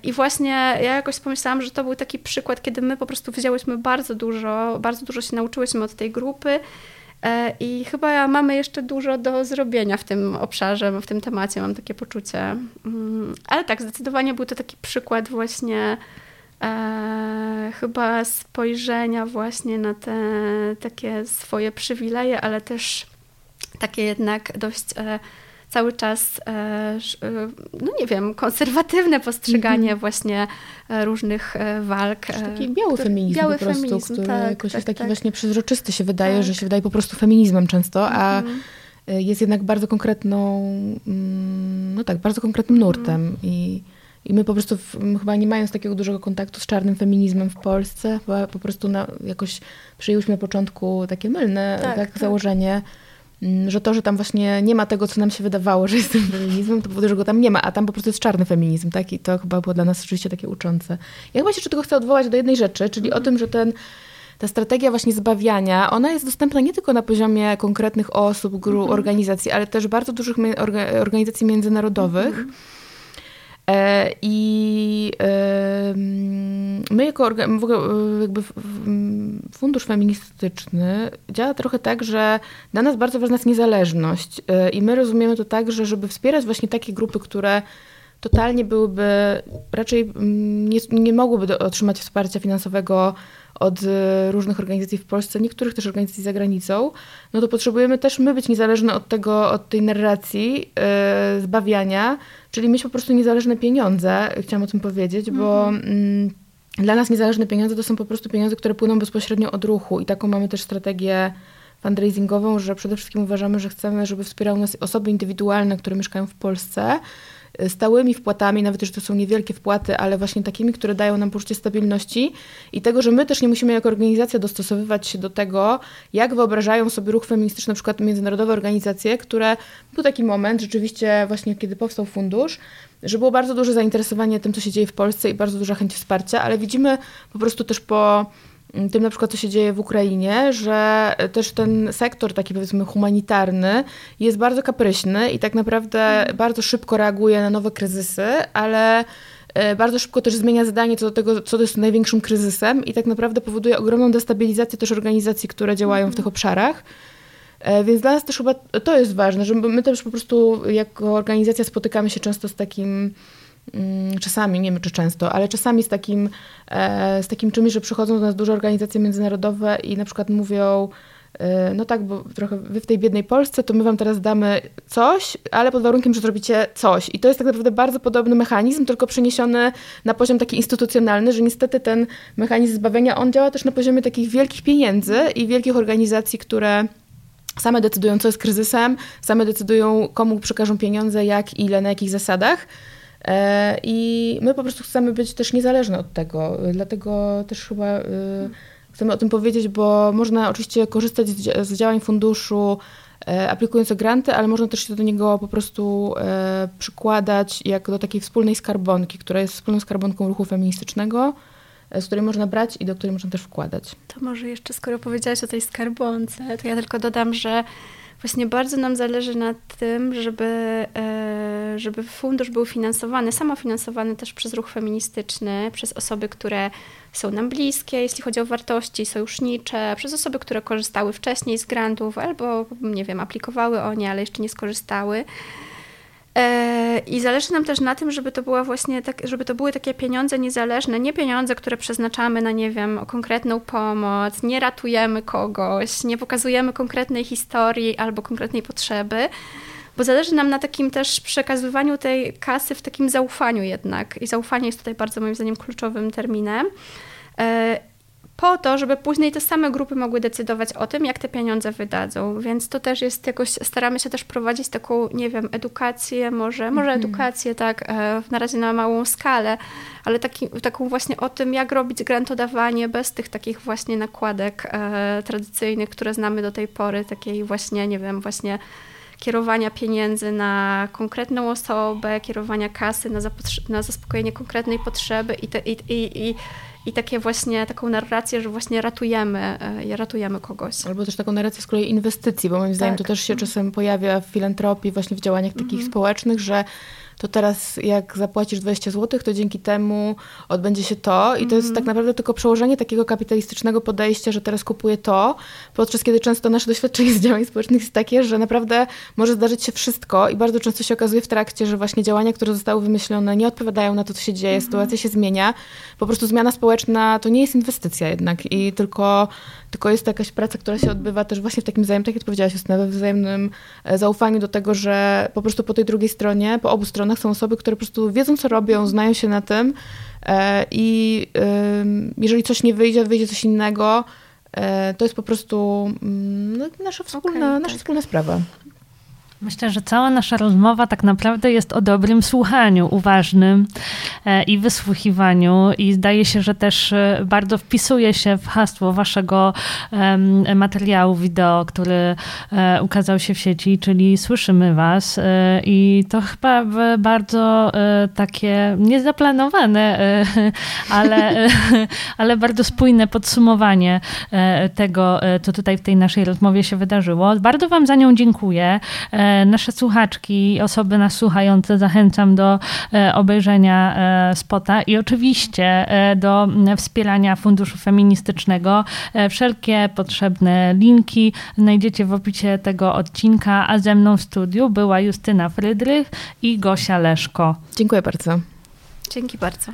I właśnie ja jakoś pomyślałam, że to był taki przykład, kiedy my po prostu wzięłyśmy bardzo dużo, bardzo dużo się nauczyłyśmy od tej grupy I chyba mamy jeszcze dużo do zrobienia w tym obszarze, w tym temacie, mam takie poczucie. Mm, ale tak, zdecydowanie był to taki przykład właśnie e, chyba spojrzenia właśnie na te takie swoje przywileje, ale też takie jednak dość e, cały czas, e, e, no nie wiem, konserwatywne postrzeganie mm -hmm. właśnie e, różnych walk. Taki biały który, feminizm biały po prostu, feminizm, który tak, jakoś tak, jest taki tak. właśnie przezroczysty się wydaje, tak. że się wydaje po prostu feminizmem często, a mm -hmm. jest jednak bardzo konkretną, mm, no tak, bardzo konkretnym nurtem mm. i i my po prostu, chyba nie mając takiego dużego kontaktu z czarnym feminizmem w Polsce, po prostu na, jakoś przyjęłyśmy na początku takie mylne tak, tak, tak. założenie, że to, że tam właśnie nie ma tego, co nam się wydawało, że jest tym feminizmem, to powoduje, że go tam nie ma, a tam po prostu jest czarny feminizm, tak? I to chyba było dla nas rzeczywiście takie uczące. Ja chyba się jeszcze tego chcę odwołać do jednej rzeczy, czyli mm. o tym, że ten ta strategia właśnie zbawiania, ona jest dostępna nie tylko na poziomie konkretnych osób, grup, mm -hmm. organizacji, ale też bardzo dużych organizacji międzynarodowych. -hmm. I my jako ogóle jakby fundusz feministyczny działa trochę tak, że dla nas bardzo ważna jest niezależność i my rozumiemy to tak, że żeby wspierać właśnie takie grupy, które totalnie byłyby, raczej nie, nie mogłyby otrzymać wsparcia finansowego od y, różnych organizacji w Polsce, niektórych też organizacji za granicą, no to potrzebujemy też my być niezależne od tego, od tej narracji yy, zbawiania, czyli mieć po prostu niezależne pieniądze, chciałam o tym powiedzieć, bo mm, dla nas niezależne pieniądze to są po prostu pieniądze, które płyną bezpośrednio od ruchu i taką mamy też strategię fundraisingową, że przede wszystkim uważamy, że chcemy, żeby wspierały nas osoby indywidualne, które mieszkają w Polsce, stałymi wpłatami, nawet jeżeli to są niewielkie wpłaty, ale właśnie takimi, które dają nam poczucie stabilności i tego, że my też nie musimy jako organizacja dostosowywać się do tego, jak wyobrażają sobie ruch feministyczny, na przykład międzynarodowe organizacje, które był taki moment, rzeczywiście właśnie kiedy powstał fundusz, że było bardzo duże zainteresowanie tym, co się dzieje w Polsce i bardzo duża chęć wsparcia, ale widzimy po prostu też po tym na przykład, co się dzieje w Ukrainie, że też ten sektor taki powiedzmy humanitarny jest bardzo kapryśny i tak naprawdę mhm. bardzo szybko reaguje na nowe kryzysy, ale e, bardzo szybko też zmienia zdanie co do tego, co jest największym kryzysem i tak naprawdę powoduje ogromną destabilizację też organizacji, które działają w mhm. tych obszarach. E, więc dla nas też chyba to jest ważne, że my też po prostu jako organizacja spotykamy się często z takim czasami, nie wiem czy często, ale czasami z takim, e, z takim czymś, że przychodzą do nas duże organizacje międzynarodowe i na przykład mówią, e, no tak, bo trochę wy w tej biednej Polsce, to my wam teraz damy coś, ale pod warunkiem, że zrobicie coś. I to jest tak naprawdę bardzo podobny mechanizm, tylko przeniesiony na poziom taki instytucjonalny, że niestety ten mechanizm zbawienia, on działa też na poziomie takich wielkich pieniędzy i wielkich organizacji, które same decydują, co jest kryzysem, same decydują, komu przekażą pieniądze, jak, ile, na jakich zasadach. E, I my po prostu chcemy być też niezależne od tego, dlatego też chyba y, chcemy o tym powiedzieć, bo można oczywiście korzystać z działań funduszu, e, aplikując o granty, ale można też się do niego po prostu e, przykładać jak do takiej wspólnej skarbonki, która jest wspólną skarbonką ruchu feministycznego, z której można brać i do której można też wkładać. To może jeszcze, skoro powiedziałaś o tej skarbonce, to ja tylko dodam, że właśnie bardzo nam zależy na tym, żeby, e, żeby fundusz był finansowany, samofinansowany też przez ruch feministyczny, przez osoby, które są nam bliskie, jeśli chodzi o wartości sojusznicze, przez osoby, które korzystały wcześniej z grantów albo, nie wiem, aplikowały o nie, ale jeszcze nie skorzystały. E, I zależy nam też na tym, żeby to była właśnie tak, żeby to były takie pieniądze niezależne, nie pieniądze, które przeznaczamy na, nie wiem, konkretną pomoc, nie ratujemy kogoś, nie pokazujemy konkretnej historii albo konkretnej potrzeby, bo zależy nam na takim też przekazywaniu tej kasy w takim zaufaniu jednak. I zaufanie jest tutaj bardzo moim zdaniem kluczowym terminem. Po to, żeby później te same grupy mogły decydować o tym, jak te pieniądze wydadzą. Więc to też jest jakoś, staramy się też prowadzić taką, nie wiem, edukację, może, może mhm. edukację, tak, e, na razie na małą skalę, ale taki, taką właśnie o tym, jak robić grantodawanie bez tych takich właśnie nakładek e, tradycyjnych, które znamy do tej pory, takiej właśnie, nie wiem, właśnie kierowania pieniędzy na konkretną osobę, kierowania kasy na, na zaspokojenie konkretnej potrzeby i, te, i, i, i i takie właśnie, taką narrację, że właśnie ratujemy, e, ratujemy kogoś. Albo też taką narrację z kolei inwestycji, bo moim tak. zdaniem to też się czasem pojawia w filantropii, właśnie w działaniach takich mhm. społecznych, że to teraz jak zapłacisz 20 zł, to dzięki temu odbędzie się to. I to jest mhm. tak naprawdę tylko przełożenie takiego kapitalistycznego podejścia, że teraz kupuję to, podczas kiedy często nasze doświadczenie z działań społecznych jest takie, że naprawdę może zdarzyć się wszystko i bardzo często się okazuje w trakcie, że właśnie działania, które zostały wymyślone, nie odpowiadają na to, co się dzieje, mhm. sytuacja się zmienia. Po prostu zmiana społeczna to nie jest inwestycja jednak i tylko tylko jest to jakaś praca, która się odbywa też właśnie w takim wzajemnym, tak jak powiedziałaś, Justyna, wzajemnym e, zaufaniu do tego, że po prostu po tej drugiej stronie, po obu stronach są osoby, które po prostu wiedzą, co robią, znają się na tym e, i jeżeli coś nie wyjdzie, wyjdzie coś innego, e, to jest po prostu mm, no, nasza wspólna, okay, nasza tak. wspólna sprawa. Myślę, że cała nasza rozmowa tak naprawdę jest o dobrym słuchaniu, uważnym e, i wysłuchiwaniu i zdaje się, że też e, bardzo wpisuje się w hasło waszego materiału wideo, który e, ukazał się w sieci, czyli słyszymy was i to chyba bardzo takie niezaplanowane, ale, ale bardzo spójne podsumowanie tego, co tutaj w tej naszej rozmowie się wydarzyło. Bardzo wam za nią dziękuję. Nasze słuchaczki i osoby nas słuchające zachęcam do obejrzenia spota i oczywiście do wspierania Funduszu Feministycznego. Wszelkie potrzebne linki znajdziecie w opisie tego odcinka, a ze mną w studiu była Justyna Frydrych i Gosia Leszko. Dziękuję bardzo. Dzięki bardzo.